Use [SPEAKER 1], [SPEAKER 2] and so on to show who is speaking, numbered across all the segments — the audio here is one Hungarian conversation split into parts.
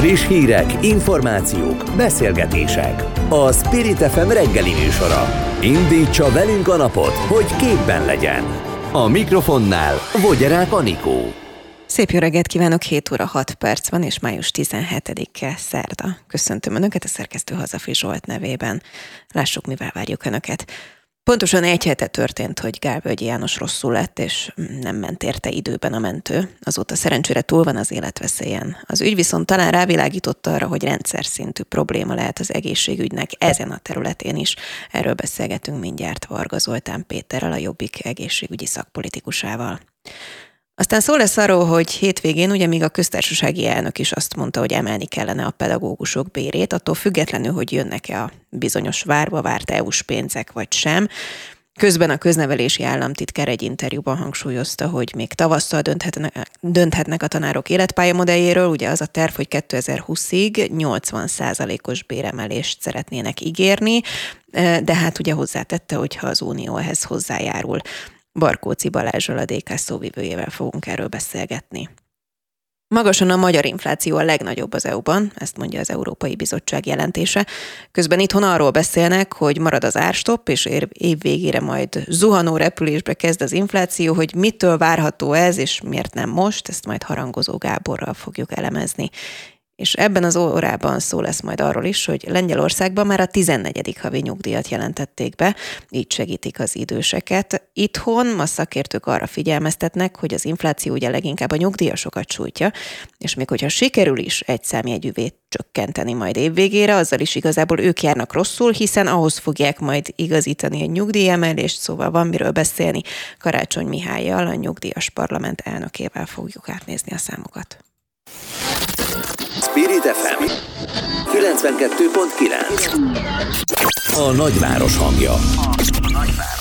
[SPEAKER 1] Friss hírek, információk, beszélgetések. A Spirit FM reggeli műsora. Indítsa velünk a napot, hogy képben legyen. A mikrofonnál Vogyerák Anikó.
[SPEAKER 2] Szép jó reggelt kívánok, 7 óra 6 perc van, és május 17-e szerda. Köszöntöm Önöket a szerkesztő Hazafi Zsolt nevében. Lássuk, mivel várjuk Önöket. Pontosan egy hete történt, hogy Gálvölgyi János rosszul lett, és nem ment érte időben a mentő. Azóta szerencsére túl van az életveszélyen. Az ügy viszont talán rávilágította arra, hogy rendszer szintű probléma lehet az egészségügynek ezen a területén is. Erről beszélgetünk mindjárt Varga Zoltán Péterrel, a Jobbik egészségügyi szakpolitikusával. Aztán szó lesz arról, hogy hétvégén ugye még a köztársasági elnök is azt mondta, hogy emelni kellene a pedagógusok bérét, attól függetlenül, hogy jönnek-e a bizonyos várva várt EU-s pénzek vagy sem. Közben a köznevelési államtitkár egy interjúban hangsúlyozta, hogy még tavasszal dönthetnek, dönthetnek a tanárok életpályamodelljéről. Ugye az a terv, hogy 2020-ig 80%-os béremelést szeretnének ígérni, de hát ugye hozzátette, hogy ha az Unió ehhez hozzájárul. Barkóci Balázsral, a DK szóvivőjével fogunk erről beszélgetni. Magasan a magyar infláció a legnagyobb az EU-ban, ezt mondja az Európai Bizottság jelentése. Közben itthon arról beszélnek, hogy marad az árstopp, és év végére majd zuhanó repülésbe kezd az infláció, hogy mitől várható ez, és miért nem most, ezt majd harangozó Gáborral fogjuk elemezni. És ebben az órában szó lesz majd arról is, hogy Lengyelországban már a 14. havi nyugdíjat jelentették be, így segítik az időseket. Itthon ma szakértők arra figyelmeztetnek, hogy az infláció ugye leginkább a nyugdíjasokat sújtja, és még hogyha sikerül is egy számjegyűvét csökkenteni majd évvégére, azzal is igazából ők járnak rosszul, hiszen ahhoz fogják majd igazítani a nyugdíjemelést, szóval van miről beszélni. Karácsony Mihályjal, a nyugdíjas parlament elnökével fogjuk átnézni a számokat.
[SPEAKER 1] Spirit FM 92.9 A nagyváros hangja. A nagyváros.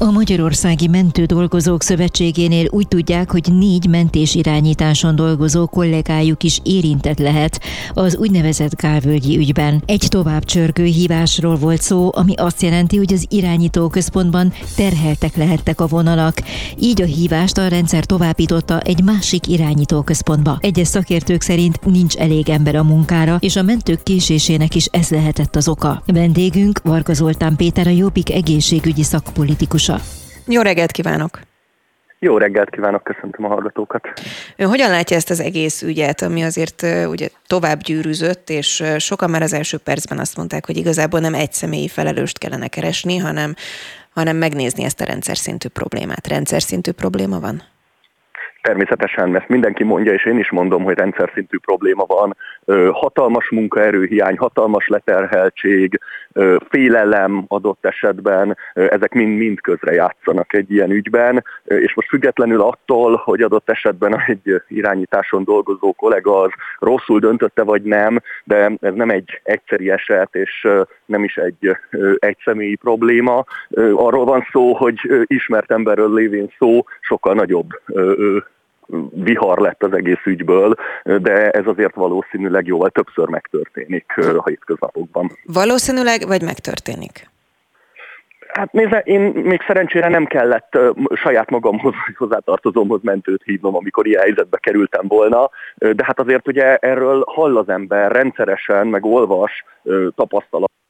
[SPEAKER 3] A Magyarországi Mentő Dolgozók Szövetségénél úgy tudják, hogy négy mentés irányításon dolgozó kollégájuk is érintett lehet az úgynevezett Gálvölgyi ügyben. Egy tovább csörgő hívásról volt szó, ami azt jelenti, hogy az irányító központban terheltek lehettek a vonalak. Így a hívást a rendszer továbbította egy másik irányító központba. Egyes szakértők szerint nincs elég ember a munkára, és a mentők késésének is ez lehetett az oka. Vendégünk Varga Zoltán Péter, a Jobbik egészségügyi szakpolitikus Jósa.
[SPEAKER 2] Jó reggelt kívánok!
[SPEAKER 4] Jó reggelt kívánok, köszöntöm a hallgatókat.
[SPEAKER 2] Ön hogyan látja ezt az egész ügyet, ami azért ugye tovább gyűrűzött, és sokan már az első percben azt mondták, hogy igazából nem egy személyi felelőst kellene keresni, hanem, hanem megnézni ezt a rendszer szintű problémát. Rendszer szintű probléma van?
[SPEAKER 4] Természetesen, mert mindenki mondja, és én is mondom, hogy rendszer szintű probléma van. Hatalmas munkaerőhiány, hatalmas leterheltség, félelem adott esetben, ezek mind-mind közre játszanak egy ilyen ügyben, és most függetlenül attól, hogy adott esetben egy irányításon dolgozó kollega az rosszul döntötte vagy nem, de ez nem egy egyszeri eset, és nem is egy egyszemélyi probléma. Arról van szó, hogy ismert emberről lévén szó sokkal nagyobb vihar lett az egész ügyből, de ez azért valószínűleg jóval többször megtörténik a hétköznapokban.
[SPEAKER 2] Valószínűleg, vagy megtörténik?
[SPEAKER 4] Hát nézze, én még szerencsére nem kellett uh, saját magamhoz, vagy hozzátartozómhoz mentőt hívnom, amikor ilyen helyzetbe kerültem volna, de hát azért ugye erről hall az ember rendszeresen, meg olvas uh,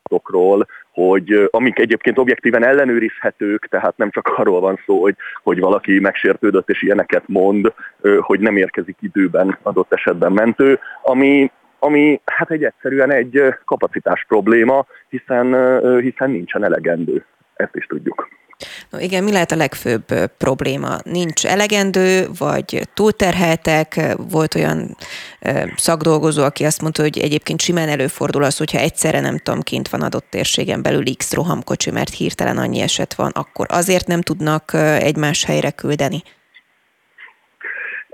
[SPEAKER 4] tapasztalatokról, hogy amik egyébként objektíven ellenőrizhetők, tehát nem csak arról van szó, hogy, hogy valaki megsértődött és ilyeneket mond, hogy nem érkezik időben adott esetben mentő, ami, ami hát egy egyszerűen egy kapacitás probléma, hiszen, hiszen nincsen elegendő. Ezt is tudjuk.
[SPEAKER 2] No igen, mi lehet a legfőbb probléma? Nincs elegendő, vagy túlterheltek? Volt olyan szakdolgozó, aki azt mondta, hogy egyébként simán előfordul az, hogyha egyszerre nem tudom, kint van adott térségen belül X rohamkocsi, mert hirtelen annyi eset van, akkor azért nem tudnak egymás helyre küldeni?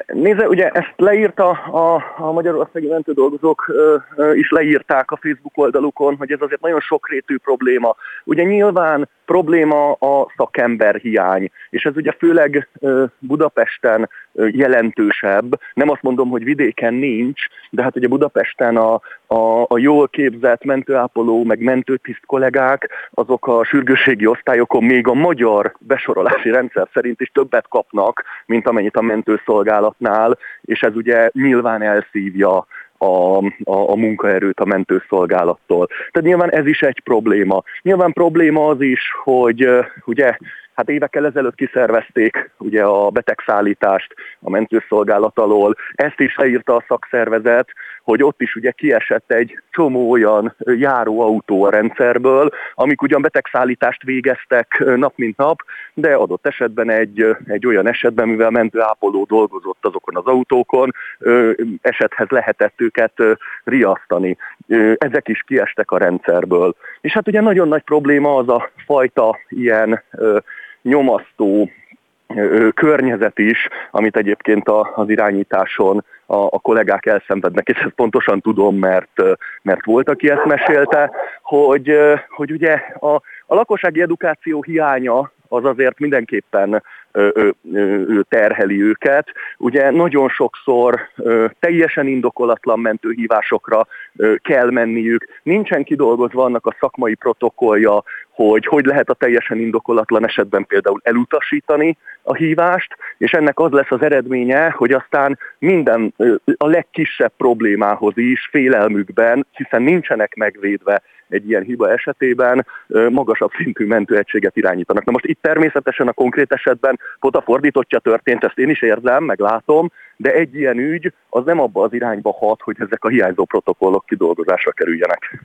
[SPEAKER 4] Nézze, ugye ezt leírta a, a Magyarországi mentődolgozók ö, ö, is leírták a Facebook oldalukon, hogy ez azért nagyon sokrétű probléma. Ugye nyilván probléma a szakember hiány, és ez ugye főleg Budapesten jelentősebb. Nem azt mondom, hogy vidéken nincs, de hát ugye Budapesten a, a, a jól képzett mentőápoló, meg mentőtiszt kollégák, azok a sürgősségi osztályokon még a magyar besorolási rendszer szerint is többet kapnak, mint amennyit a mentőszolgálatnál, és ez ugye nyilván elszívja a, a, a munkaerőt a mentőszolgálattól. Tehát nyilván ez is egy probléma. Nyilván probléma az is, hogy ugye Hát évekkel ezelőtt kiszervezték ugye a betegszállítást a mentőszolgálat alól. Ezt is leírta a szakszervezet, hogy ott is ugye kiesett egy csomó olyan járóautó a rendszerből, amik ugyan betegszállítást végeztek nap mint nap, de adott esetben egy, egy olyan esetben, mivel mentőápoló dolgozott azokon az autókon, esethez lehetett őket riasztani. Ezek is kiestek a rendszerből. És hát ugye nagyon nagy probléma az a fajta ilyen nyomasztó környezet is, amit egyébként az irányításon a, a kollégák elszenvednek, és ezt pontosan tudom, mert, mert volt, aki ezt mesélte, hogy, hogy ugye a, a lakossági edukáció hiánya az azért mindenképpen terheli őket. Ugye nagyon sokszor teljesen indokolatlan mentőhívásokra kell menniük, nincsen kidolgozva annak a szakmai protokollja, hogy hogy lehet a teljesen indokolatlan esetben például elutasítani a hívást, és ennek az lesz az eredménye, hogy aztán minden a legkisebb problémához is félelmükben, hiszen nincsenek megvédve egy ilyen hiba esetében magasabb szintű mentőegységet irányítanak. Na most itt természetesen a konkrét esetben pont a fordítottja történt, ezt én is érzem, meg látom, de egy ilyen ügy az nem abba az irányba hat, hogy ezek a hiányzó protokollok kidolgozásra kerüljenek.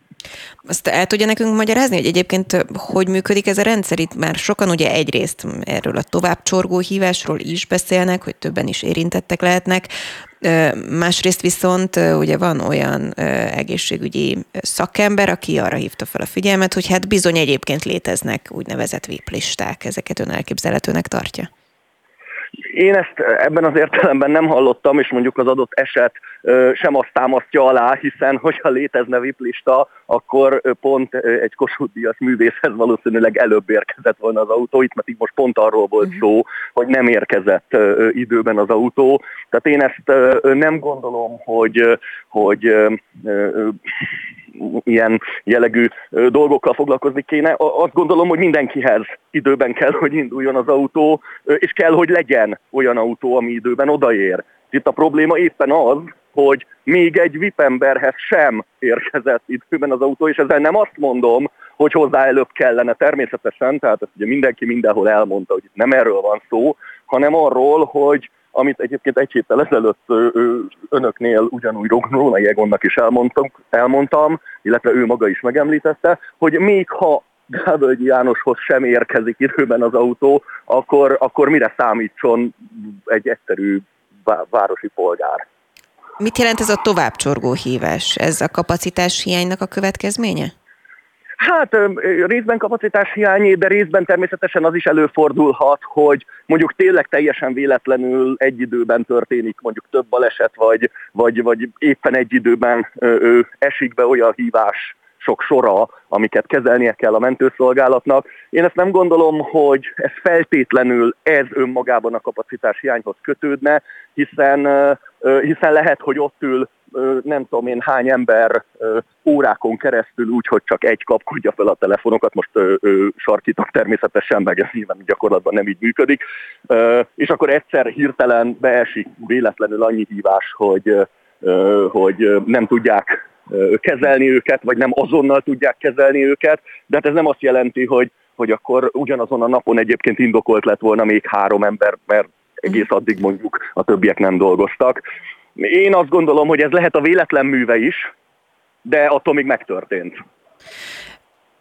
[SPEAKER 2] Azt el tudja nekünk magyarázni, hogy egyébként hogy működik ez a rendszer? Itt már sokan ugye egyrészt erről a továbbcsorgó hívásról is beszélnek, hogy többen is érintettek lehetnek. Másrészt viszont ugye van olyan egészségügyi szakember, aki arra hívta fel a figyelmet, hogy hát bizony egyébként léteznek úgynevezett VIP listák, ezeket ön elképzelhetőnek tartja.
[SPEAKER 4] Én ezt ebben az értelemben nem hallottam, és mondjuk az adott eset sem azt támasztja alá, hiszen hogyha létezne viplista, akkor pont egy Kossuth Díjas művészhez valószínűleg előbb érkezett volna az autó, itt mert így most pont arról volt mhm. szó, hogy nem érkezett időben az autó. Tehát én ezt nem gondolom, hogy, hogy ilyen jellegű dolgokkal foglalkozni kéne. Azt gondolom, hogy mindenkihez időben kell, hogy induljon az autó, és kell, hogy legyen olyan autó, ami időben odaér. Itt a probléma éppen az, hogy még egy vipemberhez sem érkezett időben az autó, és ezzel nem azt mondom, hogy hozzá előbb kellene természetesen, tehát ezt ugye mindenki mindenhol elmondta, hogy itt nem erről van szó, hanem arról, hogy amit egyébként egy héttel ezelőtt önöknél ugyanúgy Rónai Egonnak is elmondtam, elmondtam, illetve ő maga is megemlítette, hogy még ha Gávölgyi Jánoshoz sem érkezik időben az autó, akkor, akkor mire számítson egy egyszerű városi polgár.
[SPEAKER 2] Mit jelent ez a továbbcsorgó hívás? Ez a kapacitás hiánynak a következménye?
[SPEAKER 4] Hát részben kapacitás hiány, de részben természetesen az is előfordulhat, hogy mondjuk tényleg teljesen véletlenül egy időben történik mondjuk több baleset, vagy, vagy, vagy éppen egy időben ö, esik be olyan hívás sok sora, amiket kezelnie kell a mentőszolgálatnak. Én ezt nem gondolom, hogy ez feltétlenül ez önmagában a kapacitás hiányhoz kötődne, hiszen, hiszen lehet, hogy ott ül nem tudom én hány ember órákon keresztül úgy, hogy csak egy kapkodja fel a telefonokat, most sarkítok természetesen, meg ez nyilván gyakorlatban nem így működik, és akkor egyszer hirtelen beesik véletlenül annyi hívás, hogy, hogy nem tudják kezelni őket, vagy nem azonnal tudják kezelni őket, de hát ez nem azt jelenti, hogy, hogy akkor ugyanazon a napon egyébként indokolt lett volna még három ember, mert egész addig mondjuk a többiek nem dolgoztak. Én azt gondolom, hogy ez lehet a véletlen műve is, de attól még megtörtént.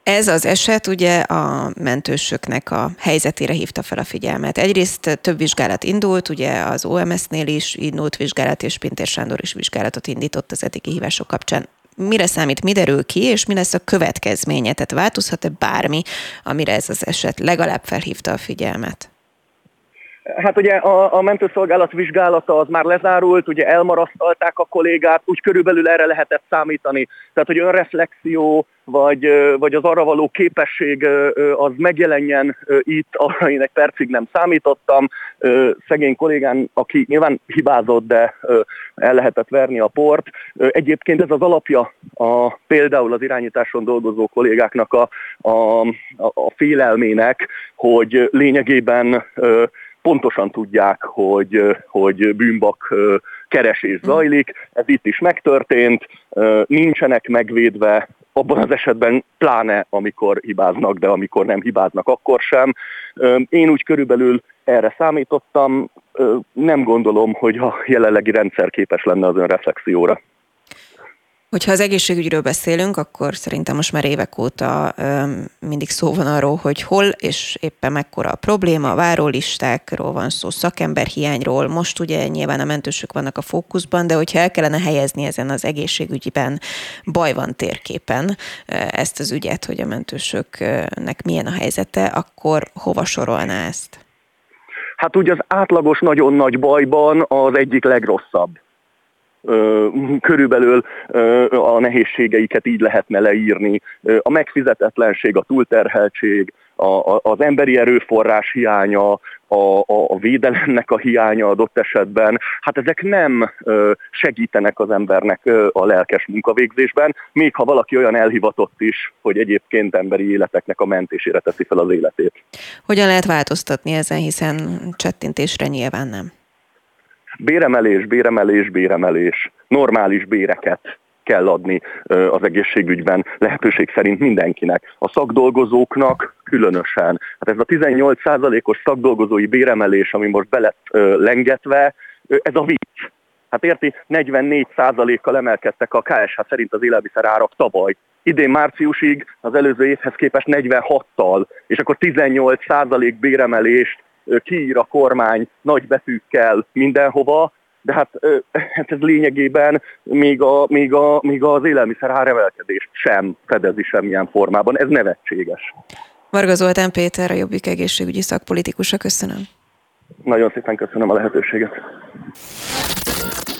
[SPEAKER 2] Ez az eset ugye a mentősöknek a helyzetére hívta fel a figyelmet. Egyrészt több vizsgálat indult, ugye az OMS-nél is indult vizsgálat, és Pintér Sándor is vizsgálatot indított az etiki hívások kapcsán. Mire számít, mi derül ki, és mi lesz a következménye? Tehát változhat-e bármi, amire ez az eset legalább felhívta a figyelmet?
[SPEAKER 4] Hát ugye a, a mentőszolgálat vizsgálata az már lezárult, ugye elmarasztalták a kollégát, úgy körülbelül erre lehetett számítani. Tehát, hogy önreflexió, vagy, vagy az arra való képesség az megjelenjen itt, arra én egy percig nem számítottam. Szegény kollégán, aki nyilván hibázott, de el lehetett verni a port. Egyébként ez az alapja a, például az irányításon dolgozó kollégáknak a, a, a félelmének, hogy lényegében pontosan tudják, hogy, hogy bűnbak keresés zajlik, ez itt is megtörtént, nincsenek megvédve abban az esetben pláne, amikor hibáznak, de amikor nem hibáznak, akkor sem. Én úgy körülbelül erre számítottam, nem gondolom, hogy a jelenlegi rendszer képes lenne az önreflexióra.
[SPEAKER 2] Hogyha az egészségügyről beszélünk, akkor szerintem most már évek óta mindig szó van arról, hogy hol és éppen mekkora a probléma, a várólistákról van szó, szakemberhiányról, most ugye nyilván a mentősök vannak a fókuszban, de hogyha el kellene helyezni ezen az egészségügyben, baj van térképen ezt az ügyet, hogy a mentősöknek milyen a helyzete, akkor hova sorolná ezt?
[SPEAKER 4] Hát ugye az átlagos nagyon nagy bajban az egyik legrosszabb körülbelül a nehézségeiket így lehetne leírni. A megfizetetlenség, a túlterheltség, az emberi erőforrás hiánya, a, a, a védelemnek a hiánya adott esetben, hát ezek nem segítenek az embernek a lelkes munkavégzésben, még ha valaki olyan elhivatott is, hogy egyébként emberi életeknek a mentésére teszi fel az életét.
[SPEAKER 2] Hogyan lehet változtatni ezen, hiszen csettintésre nyilván nem?
[SPEAKER 4] Béremelés, béremelés, béremelés. Normális béreket kell adni az egészségügyben lehetőség szerint mindenkinek. A szakdolgozóknak különösen. Hát ez a 18%-os szakdolgozói béremelés, ami most be lett lengetve, ez a vicc. Hát érti, 44%-kal emelkedtek a KSH szerint az élelmiszer árak tavaly. Idén márciusig az előző évhez képest 46-tal, és akkor 18% béremelést kiír a kormány nagy betűkkel mindenhova, de hát, hát ez lényegében még, a, még, a, még az élelmiszer áremelkedés sem fedezi semmilyen formában. Ez nevetséges.
[SPEAKER 2] Varga Zoltán Péter, a Jobbik egészségügyi szakpolitikusa, köszönöm.
[SPEAKER 4] Nagyon szépen köszönöm a lehetőséget.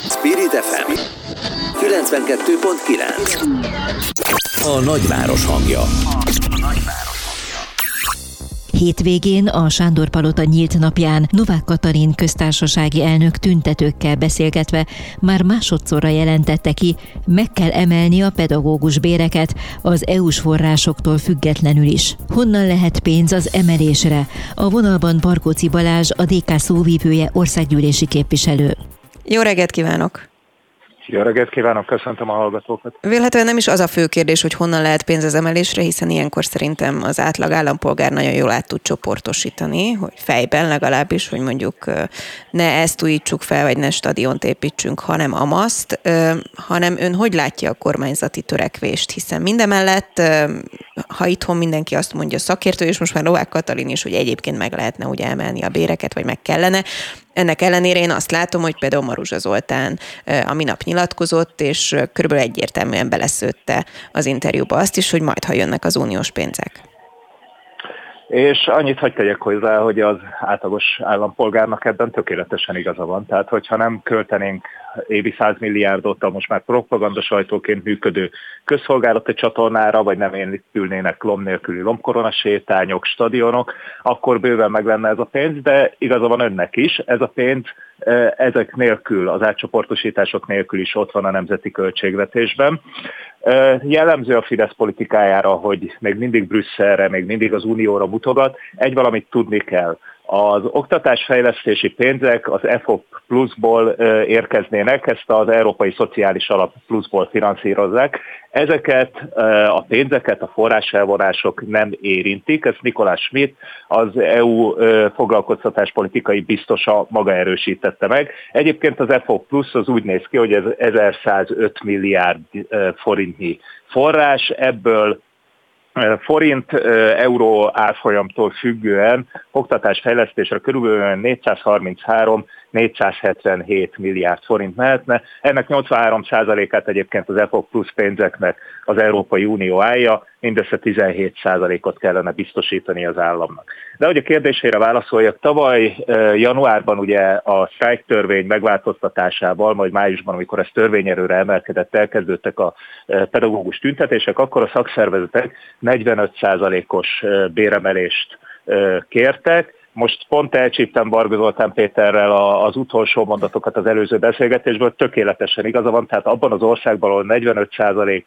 [SPEAKER 1] Spirit FM 92.9 A nagyváros hangja.
[SPEAKER 3] Hétvégén a Sándor Palota nyílt napján Novák Katalin köztársasági elnök tüntetőkkel beszélgetve már másodszorra jelentette ki, meg kell emelni a pedagógus béreket az EU-s forrásoktól függetlenül is. Honnan lehet pénz az emelésre? A vonalban Barkóci Balázs, a DK szóvívője országgyűlési képviselő.
[SPEAKER 2] Jó reggelt kívánok!
[SPEAKER 5] Jó reggelt kívánok, köszöntöm a hallgatókat.
[SPEAKER 2] Véletlenül nem is az a fő kérdés, hogy honnan lehet pénz az emelésre, hiszen ilyenkor szerintem az átlag állampolgár nagyon jól át tud csoportosítani, hogy fejben legalábbis, hogy mondjuk ne ezt újítsuk fel, vagy ne stadiont építsünk, hanem amaszt, hanem ön hogy látja a kormányzati törekvést, hiszen mindemellett, ha itthon mindenki azt mondja szakértő, és most már Novák Katalin is, hogy egyébként meg lehetne ugye emelni a béreket, vagy meg kellene, ennek ellenére én azt látom, hogy például Maruzsa Zoltán a minap nyilatkozott, és körülbelül egyértelműen beleszőtte az interjúba azt is, hogy majd ha jönnek az uniós pénzek.
[SPEAKER 5] És annyit hagy tegyek hozzá, hogy az átlagos állampolgárnak ebben tökéletesen igaza van. Tehát, hogyha nem költenénk évi 100 milliárdot a most már propaganda sajtóként működő közszolgálati csatornára, vagy nem ülnének lom nélküli lomkorona sétányok, stadionok, akkor bőven meg lenne ez a pénz, de igaza van önnek is, ez a pénz e, ezek nélkül, az átcsoportosítások nélkül is ott van a nemzeti költségvetésben. Jellemző a Fidesz politikájára, hogy még mindig Brüsszelre, még mindig az Unióra mutogat. Egy valamit tudni kell. Az oktatásfejlesztési pénzek az EFOP pluszból érkeznének, ezt az Európai Szociális Alap pluszból finanszírozzák. Ezeket a pénzeket a forráselvonások nem érintik, ezt Nikolás Schmidt, az EU foglalkoztatáspolitikai biztosa maga erősítette meg. Egyébként az EFOP plusz az úgy néz ki, hogy ez 1105 milliárd forintnyi forrás, ebből forint euró árfolyamtól függően oktatásfejlesztésre körülbelül 433 477 milliárd forint mehetne. Ennek 83%-át egyébként az EFOK plusz pénzeknek az Európai Unió állja, mindössze 17%-ot kellene biztosítani az államnak. De hogy a kérdésére válaszoljak, tavaly januárban ugye a strike törvény megváltoztatásával, majd májusban, amikor ez törvényerőre emelkedett, elkezdődtek a pedagógus tüntetések, akkor a szakszervezetek 45%-os béremelést kértek, most pont elcsíptem Barga Zoltán Péterrel az utolsó mondatokat az előző beszélgetésből, tökéletesen igaza van, tehát abban az országban, ahol 45%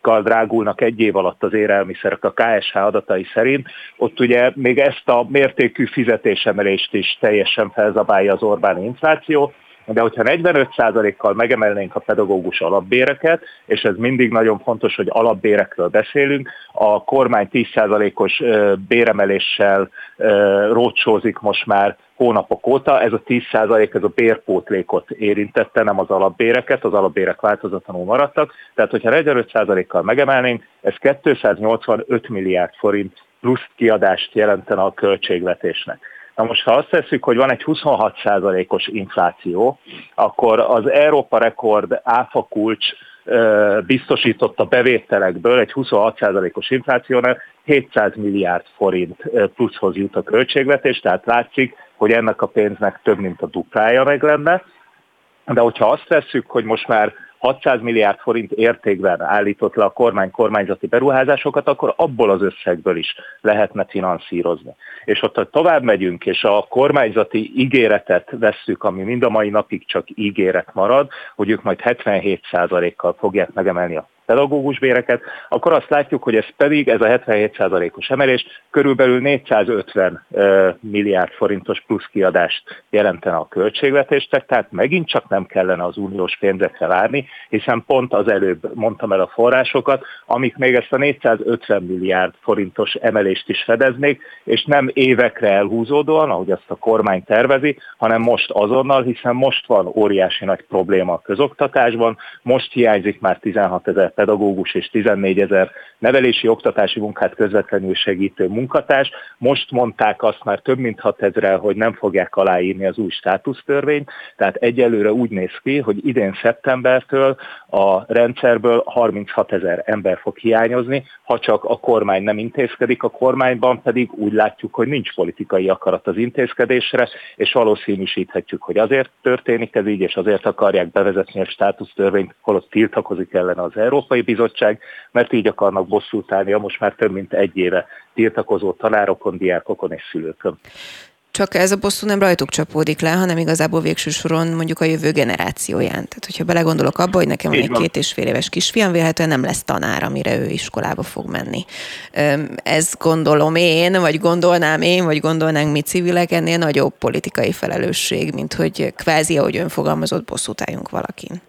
[SPEAKER 5] kal drágulnak egy év alatt az élelmiszerek a KSH adatai szerint, ott ugye még ezt a mértékű fizetésemelést is teljesen felzabálja az Orbán infláció, de hogyha 45%-kal megemelnénk a pedagógus alapbéreket, és ez mindig nagyon fontos, hogy alapbérekről beszélünk, a kormány 10%-os béremeléssel rócsózik most már hónapok óta. Ez a 10% ez a bérpótlékot érintette, nem az alapbéreket, az alapbérek változatlanul maradtak. Tehát, hogyha 45%-kal megemelnénk, ez 285 milliárd forint plusz kiadást jelentene a költségvetésnek. Na most, ha azt tesszük, hogy van egy 26%-os infláció, akkor az Európa rekord áfa kulcs biztosított a bevételekből egy 26%-os inflációnál 700 milliárd forint pluszhoz jut a költségvetés, tehát látszik, hogy ennek a pénznek több mint a duplája meg lenne. De hogyha azt tesszük, hogy most már 600 milliárd forint értékben állított le a kormány kormányzati beruházásokat, akkor abból az összegből is lehetne finanszírozni. És ott, ha tovább megyünk, és a kormányzati ígéretet vesszük, ami mind a mai napig csak ígéret marad, hogy ők majd 77%-kal fogják megemelni a pedagógus béreket, akkor azt látjuk, hogy ez pedig, ez a 77%-os emelés körülbelül 450 milliárd forintos plusz kiadást jelentene a költségvetésnek, tehát megint csak nem kellene az uniós pénzekre várni, hiszen pont az előbb mondtam el a forrásokat, amik még ezt a 450 milliárd forintos emelést is fedeznék, és nem évekre elhúzódóan, ahogy azt a kormány tervezi, hanem most azonnal, hiszen most van óriási nagy probléma a közoktatásban, most hiányzik már 16 ezer pedagógus és 14 ezer nevelési oktatási munkát közvetlenül segítő munkatárs. Most mondták azt már több mint 6 ezerrel, hogy nem fogják aláírni az új státusztörvényt, tehát egyelőre úgy néz ki, hogy idén szeptembertől a rendszerből 36 ezer ember fog hiányozni, ha csak a kormány nem intézkedik, a kormányban pedig úgy látjuk, hogy nincs politikai akarat az intézkedésre, és valószínűsíthetjük, hogy azért történik ez így, és azért akarják bevezetni a státusztörvényt, holott tiltakozik ellen az Európai Bizottság, mert így akarnak bosszút állni a most már több mint egy éve tiltakozó tanárokon, diákokon és szülőkön.
[SPEAKER 2] Csak ez a bosszú nem rajtuk csapódik le, hanem igazából végső soron mondjuk a jövő generációján. Tehát, hogyha belegondolok abba, hogy nekem van egy két és fél éves kisfiam, vélhetően nem lesz tanár, amire ő iskolába fog menni. Ez gondolom én, vagy gondolnám én, vagy gondolnánk mi civilek, ennél nagyobb politikai felelősség, mint hogy kvázi, ahogy ön fogalmazott, bosszút álljunk valakin.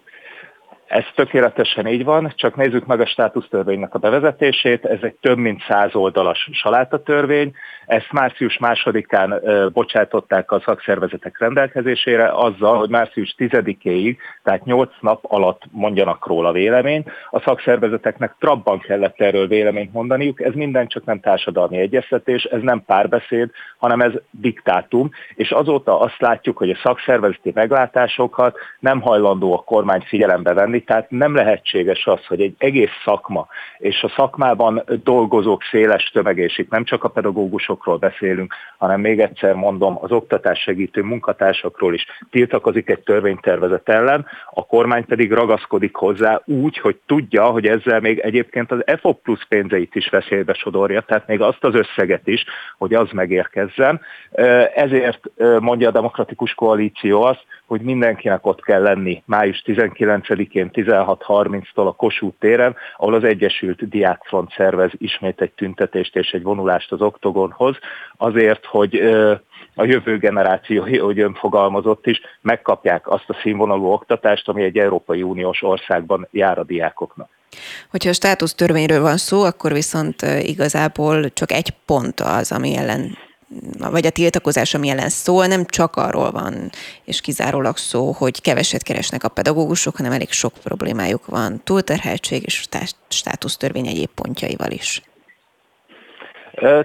[SPEAKER 5] Ez tökéletesen így van, csak nézzük meg a státusztörvénynek a bevezetését. Ez egy több mint száz oldalas salátatörvény. Ezt március másodikán bocsátották a szakszervezetek rendelkezésére azzal, hogy március 10-éig, tehát 8 nap alatt mondjanak róla véleményt. A szakszervezeteknek trabban kellett erről véleményt mondaniuk. Ez minden csak nem társadalmi egyeztetés, ez nem párbeszéd, hanem ez diktátum. És azóta azt látjuk, hogy a szakszervezeti meglátásokat nem hajlandó a kormány figyelembe venni, tehát nem lehetséges az, hogy egy egész szakma, és a szakmában dolgozók széles tömegés, itt nem csak a pedagógusokról beszélünk, hanem még egyszer mondom, az oktatás segítő munkatársakról is tiltakozik egy törvénytervezet ellen, a kormány pedig ragaszkodik hozzá úgy, hogy tudja, hogy ezzel még egyébként az EFOP plusz pénzeit is veszélybe sodorja, tehát még azt az összeget is, hogy az megérkezzen. Ezért mondja a demokratikus koalíció azt, hogy mindenkinek ott kell lenni május 19-én 16.30-tól a Kossuth téren, ahol az Egyesült Diákfront szervez ismét egy tüntetést és egy vonulást az oktogonhoz, azért, hogy a jövő generáció, hogy ön fogalmazott is, megkapják azt a színvonalú oktatást, ami egy Európai Uniós országban jár a diákoknak.
[SPEAKER 2] Hogyha a státusz törvényről van szó, akkor viszont igazából csak egy pont az, ami ellen vagy a tiltakozás, ami ellen szól, nem csak arról van, és kizárólag szó, hogy keveset keresnek a pedagógusok, hanem elég sok problémájuk van, túlterheltség és státusztörvény egyéb pontjaival is.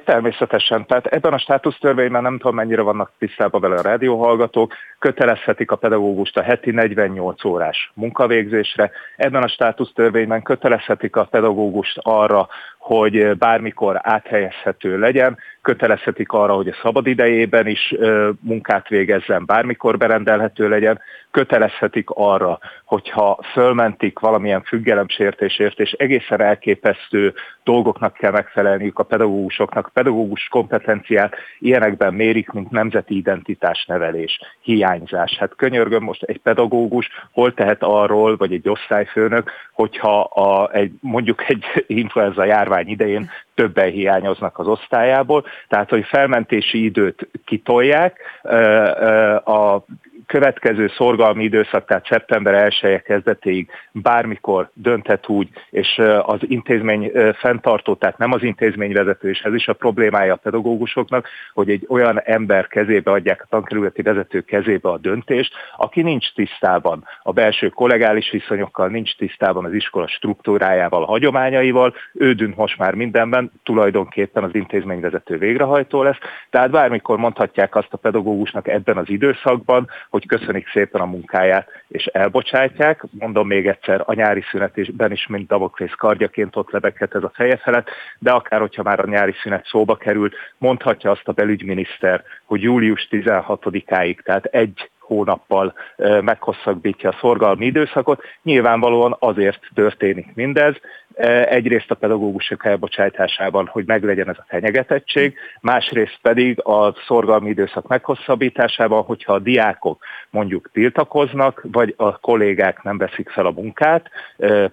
[SPEAKER 5] Természetesen. Tehát ebben a státusztörvényben nem tudom mennyire vannak tisztában vele a rádióhallgatók, kötelezhetik a pedagógust a heti 48 órás munkavégzésre. Ebben a státusztörvényben kötelezhetik a pedagógust arra, hogy bármikor áthelyezhető legyen, kötelezhetik arra, hogy a szabad idejében is munkát végezzen, bármikor berendelhető legyen, kötelezhetik arra, hogyha fölmentik valamilyen függelemsértésért, és egészen elképesztő dolgoknak kell megfelelniük a pedagógusoknak, pedagógus kompetenciát ilyenekben mérik, mint nemzeti identitás nevelés, hiányzás. Hát könyörgöm most egy pedagógus hol tehet arról, vagy egy osztályfőnök, hogyha a, egy, mondjuk egy influenza járvány idején többen hiányoznak az osztályából, tehát hogy felmentési időt kitolják, a következő szorgalmi időszak, tehát szeptember 1 -e kezdetéig bármikor dönthet úgy, és az intézmény fenntartó, tehát nem az intézményvezető, és ez is a problémája a pedagógusoknak, hogy egy olyan ember kezébe adják a tankerületi vezető kezébe a döntést, aki nincs tisztában a belső kollegális viszonyokkal, nincs tisztában az iskola struktúrájával, a hagyományaival, ő dönt most már mindenben, tulajdonképpen az intézményvezető végrehajtó lesz, tehát bármikor mondhatják azt a pedagógusnak ebben az időszakban, hogy köszönik szépen a munkáját, és elbocsátják. Mondom még egyszer, a nyári szünetben is, mint Damoklész kardjaként ott lebeghet ez a feje felett, de akár hogyha már a nyári szünet szóba került, mondhatja azt a belügyminiszter, hogy július 16-áig, tehát egy hónappal meghosszabbítja a szorgalmi időszakot. Nyilvánvalóan azért történik mindez, egyrészt a pedagógusok elbocsátásában, hogy meglegyen ez a fenyegetettség, másrészt pedig a szorgalmi időszak meghosszabbításában, hogyha a diákok mondjuk tiltakoznak, vagy a kollégák nem veszik fel a munkát,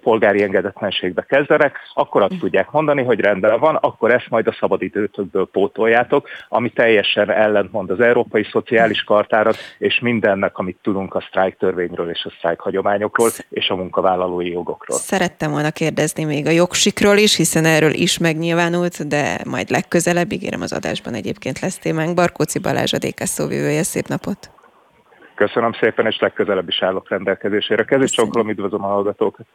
[SPEAKER 5] polgári engedetlenségbe kezdenek, akkor azt tudják mondani, hogy rendben van, akkor ezt majd a szabadidőtökből pótoljátok, ami teljesen ellentmond az Európai Szociális Kartára, és mindennek, amit tudunk a sztrájk törvényről és a sztrájk hagyományokról, és a munkavállalói jogokról.
[SPEAKER 2] Szerettem volna kérdezni még a jogsikról is, hiszen erről is megnyilvánult, de majd legközelebb, ígérem az adásban egyébként lesz témánk. Barkóci Balázs a DK szóvivője, szép napot!
[SPEAKER 5] Köszönöm szépen, és legközelebb is állok rendelkezésére. Kezdés csonkolom, üdvözlöm a hallgatókat!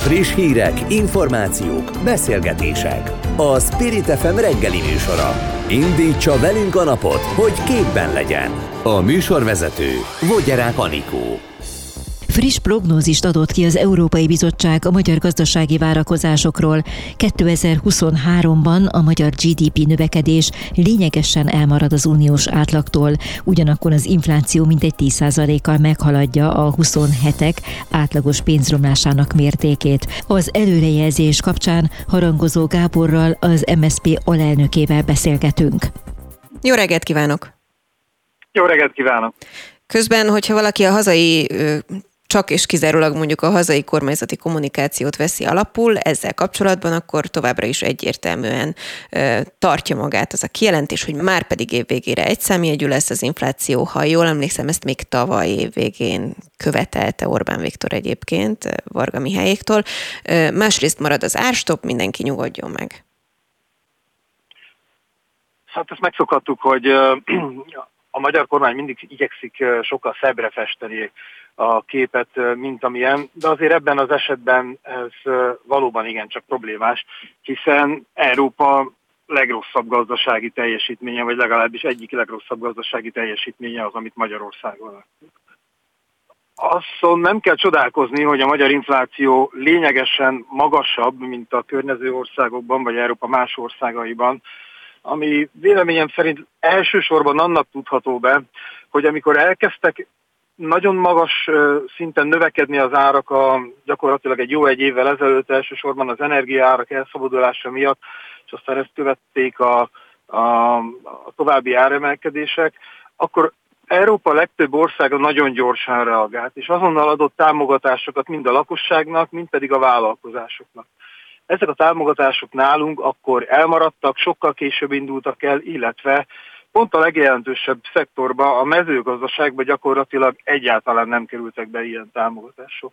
[SPEAKER 1] Friss hírek, információk, beszélgetések. A Spirit FM reggeli műsora. Indítsa velünk a napot, hogy képben legyen. A műsorvezető Vogyerák Anikó.
[SPEAKER 3] Friss prognózist adott ki az Európai Bizottság a magyar gazdasági várakozásokról. 2023-ban a magyar GDP növekedés lényegesen elmarad az uniós átlagtól, ugyanakkor az infláció mintegy 10%-kal meghaladja a 27-ek átlagos pénzromlásának mértékét. Az előrejelzés kapcsán Harangozó Gáborral, az MSP alelnökével beszélgetünk.
[SPEAKER 2] Jó reggelt kívánok!
[SPEAKER 6] Jó reggelt kívánok!
[SPEAKER 2] Közben, hogyha valaki a hazai csak és kizárólag mondjuk a hazai kormányzati kommunikációt veszi alapul, ezzel kapcsolatban akkor továbbra is egyértelműen ö, tartja magát az a kijelentés, hogy már pedig évvégére egy számjegyű lesz az infláció. Ha jól emlékszem, ezt még tavaly évvégén követelte Orbán Viktor egyébként Varga Mihályéktól. Ö, másrészt marad az árstop, mindenki nyugodjon meg.
[SPEAKER 6] Hát ezt megszokhattuk, hogy a magyar kormány mindig igyekszik sokkal szebbre festeni a képet, mint amilyen, de azért ebben az esetben ez valóban igencsak problémás, hiszen Európa legrosszabb gazdasági teljesítménye, vagy legalábbis egyik legrosszabb gazdasági teljesítménye az, amit Magyarországon Azon nem kell csodálkozni, hogy a magyar infláció lényegesen magasabb, mint a környező országokban, vagy Európa más országaiban, ami véleményem szerint elsősorban annak tudható be, hogy amikor elkezdtek nagyon magas szinten növekedni az árak a, gyakorlatilag egy jó egy évvel ezelőtt elsősorban az energiaárak elszabadulása miatt, és aztán ezt követték a, a, a további áremelkedések, akkor Európa legtöbb országa nagyon gyorsan reagált, és azonnal adott támogatásokat mind a lakosságnak, mind pedig a vállalkozásoknak. Ezek a támogatások nálunk akkor elmaradtak, sokkal később indultak el, illetve pont a legjelentősebb szektorba, a mezőgazdaságba gyakorlatilag egyáltalán nem kerültek be ilyen támogatások.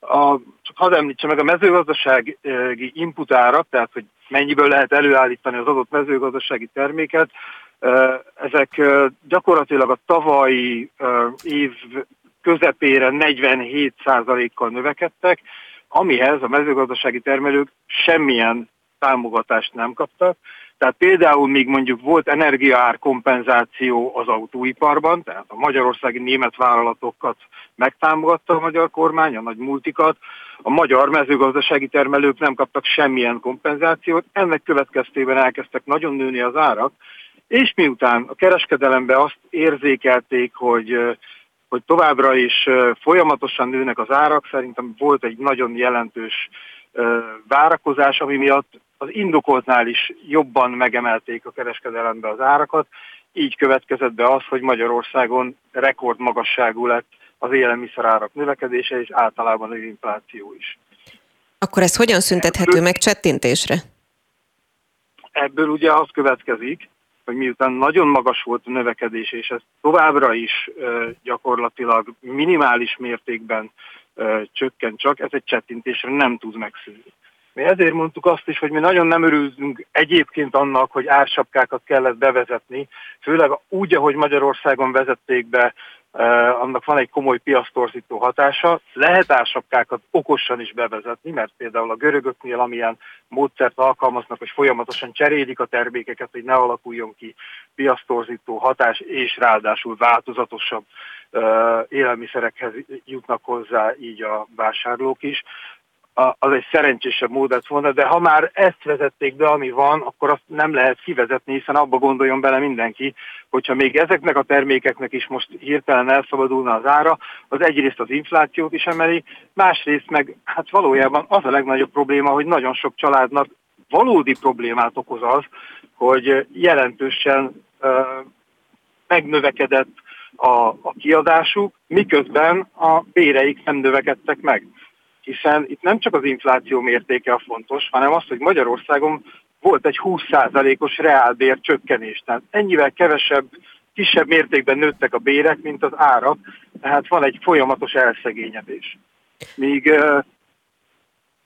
[SPEAKER 6] A, csak hadd említse meg a mezőgazdasági inputárak, tehát hogy mennyiből lehet előállítani az adott mezőgazdasági terméket, ezek gyakorlatilag a tavalyi év közepére 47%-kal növekedtek, amihez a mezőgazdasági termelők semmilyen támogatást nem kaptak. Tehát például még mondjuk volt energiaár kompenzáció az autóiparban, tehát a magyarországi német vállalatokat megtámogatta a magyar kormány, a nagy multikat, a magyar mezőgazdasági termelők nem kaptak semmilyen kompenzációt, ennek következtében elkezdtek nagyon nőni az árak, és miután a kereskedelembe azt érzékelték, hogy hogy továbbra is folyamatosan nőnek az árak, szerintem volt egy nagyon jelentős várakozás, ami miatt az indokoltnál is jobban megemelték a kereskedelembe az árakat, így következett be az, hogy Magyarországon rekordmagasságú lett az élelmiszerárak növekedése, és általában az infláció is.
[SPEAKER 2] Akkor ez hogyan szüntethető meg csettintésre?
[SPEAKER 6] Ebből ugye az következik, hogy miután nagyon magas volt a növekedés, és ez továbbra is gyakorlatilag minimális mértékben csökken csak, ez egy csettintésre nem tud megszűnni. Mi ezért mondtuk azt is, hogy mi nagyon nem örülünk egyébként annak, hogy ársapkákat kellett bevezetni, főleg úgy, ahogy Magyarországon vezették be annak van egy komoly piasztorzító hatása. Lehet ársapkákat okosan is bevezetni, mert például a görögöknél amilyen módszert alkalmaznak, hogy folyamatosan cserélik a termékeket, hogy ne alakuljon ki piasztorzító hatás, és ráadásul változatosabb élelmiszerekhez jutnak hozzá így a vásárlók is az egy szerencsésebb mód lett volna, de ha már ezt vezették be, ami van, akkor azt nem lehet kivezetni, hiszen abba gondoljon bele mindenki, hogyha még ezeknek a termékeknek is most hirtelen elszabadulna az ára, az egyrészt az inflációt is emeli, másrészt meg hát valójában az a legnagyobb probléma, hogy nagyon sok családnak valódi problémát okoz az, hogy jelentősen uh, megnövekedett a, a kiadásuk, miközben a béreik nem növekedtek meg hiszen itt nem csak az infláció mértéke a fontos, hanem az, hogy Magyarországon volt egy 20%-os reálbér csökkenés. Tehát ennyivel kevesebb, kisebb mértékben nőttek a bérek, mint az árak, tehát van egy folyamatos elszegényedés. Míg uh,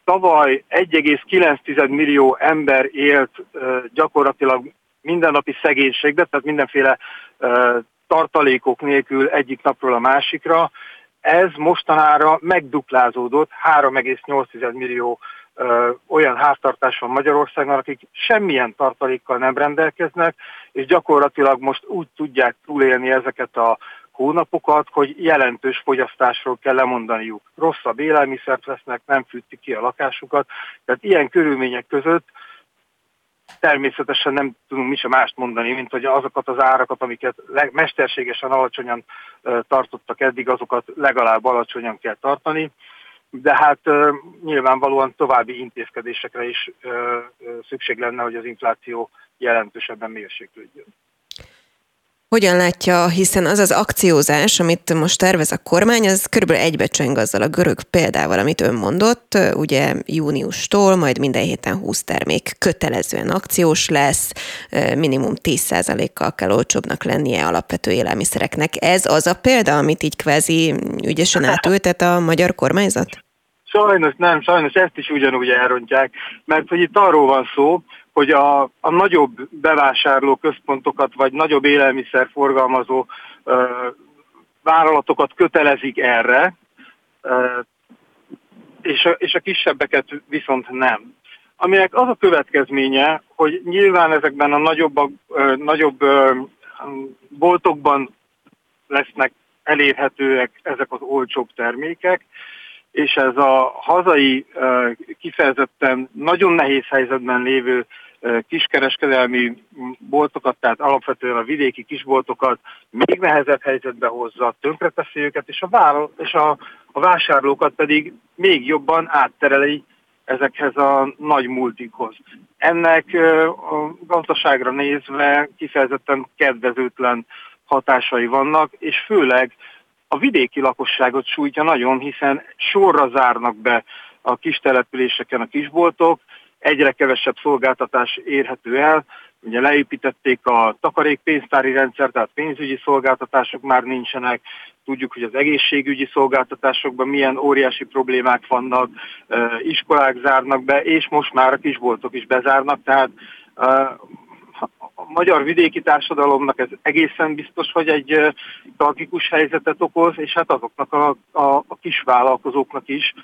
[SPEAKER 6] tavaly 1,9 millió ember élt uh, gyakorlatilag mindennapi szegénységbe, tehát mindenféle uh, tartalékok nélkül egyik napról a másikra, ez mostanára megduplázódott, 3,8 millió ö, olyan háztartás van Magyarországon, akik semmilyen tartalékkal nem rendelkeznek, és gyakorlatilag most úgy tudják túlélni ezeket a hónapokat, hogy jelentős fogyasztásról kell lemondaniuk. Rosszabb élelmiszert vesznek, nem fűtik ki a lakásukat, tehát ilyen körülmények között természetesen nem tudunk mi sem mást mondani, mint hogy azokat az árakat, amiket mesterségesen alacsonyan tartottak eddig, azokat legalább alacsonyan kell tartani, de hát nyilvánvalóan további intézkedésekre is szükség lenne, hogy az infláció jelentősebben mérséklődjön.
[SPEAKER 2] Hogyan látja, hiszen az az akciózás, amit most tervez a kormány, az körülbelül egybecseng azzal a görög példával, amit ön mondott, ugye júniustól, majd minden héten 20 termék kötelezően akciós lesz, minimum 10%-kal kell olcsóbbnak lennie alapvető élelmiszereknek. Ez az a példa, amit így kvázi ügyesen átültet a magyar kormányzat?
[SPEAKER 6] Sajnos nem, sajnos ezt is ugyanúgy elrontják, mert hogy itt arról van szó, hogy a, a nagyobb bevásárló központokat, vagy nagyobb élelmiszerforgalmazó ö, vállalatokat kötelezik erre, ö, és, a, és a kisebbeket viszont nem. Aminek az a következménye, hogy nyilván ezekben a nagyobb, ö, nagyobb ö, boltokban lesznek elérhetőek ezek az olcsóbb termékek, és ez a hazai kifejezetten nagyon nehéz helyzetben lévő kiskereskedelmi boltokat, tehát alapvetően a vidéki kisboltokat még nehezebb helyzetbe hozza, tönkreteszi őket, és a, vállal, és a, a vásárlókat pedig még jobban áttereli ezekhez a nagy multikhoz. Ennek a gazdaságra nézve kifejezetten kedvezőtlen hatásai vannak, és főleg a vidéki lakosságot sújtja nagyon, hiszen sorra zárnak be a kis településeken a kisboltok, egyre kevesebb szolgáltatás érhető el, ugye leépítették a takarékpénztári rendszer, tehát pénzügyi szolgáltatások már nincsenek, tudjuk, hogy az egészségügyi szolgáltatásokban milyen óriási problémák vannak, iskolák zárnak be, és most már a kisboltok is bezárnak, tehát a magyar vidéki társadalomnak ez egészen biztos, hogy egy tragikus helyzetet okoz, és hát azoknak a, a, a kis vállalkozóknak is,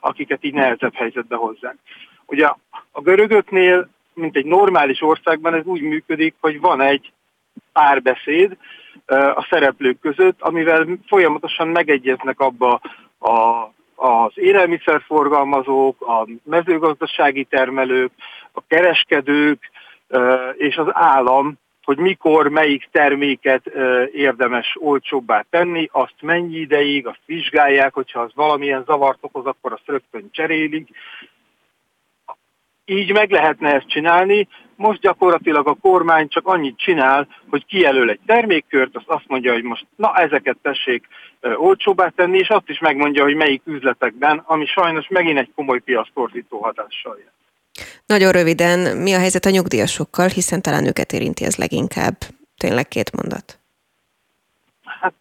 [SPEAKER 6] akiket így nehezebb helyzetbe hozzák. Ugye a görögöknél, mint egy normális országban ez úgy működik, hogy van egy párbeszéd a szereplők között, amivel folyamatosan megegyeznek abba a, az élelmiszerforgalmazók, a mezőgazdasági termelők, a kereskedők és az állam, hogy mikor melyik terméket érdemes olcsóbbá tenni, azt mennyi ideig, azt vizsgálják, hogyha az valamilyen zavart okoz, akkor azt rögtön cserélik. Így meg lehetne ezt csinálni, most gyakorlatilag a kormány csak annyit csinál, hogy kijelöl egy termékkört, azt azt mondja, hogy most na ezeket tessék olcsóbbá tenni, és azt is megmondja, hogy melyik üzletekben, ami sajnos megint egy komoly piasztorzító hatással jön.
[SPEAKER 2] Nagyon röviden, mi a helyzet a nyugdíjasokkal, hiszen talán őket érinti ez leginkább. Tényleg két mondat.
[SPEAKER 6] Hát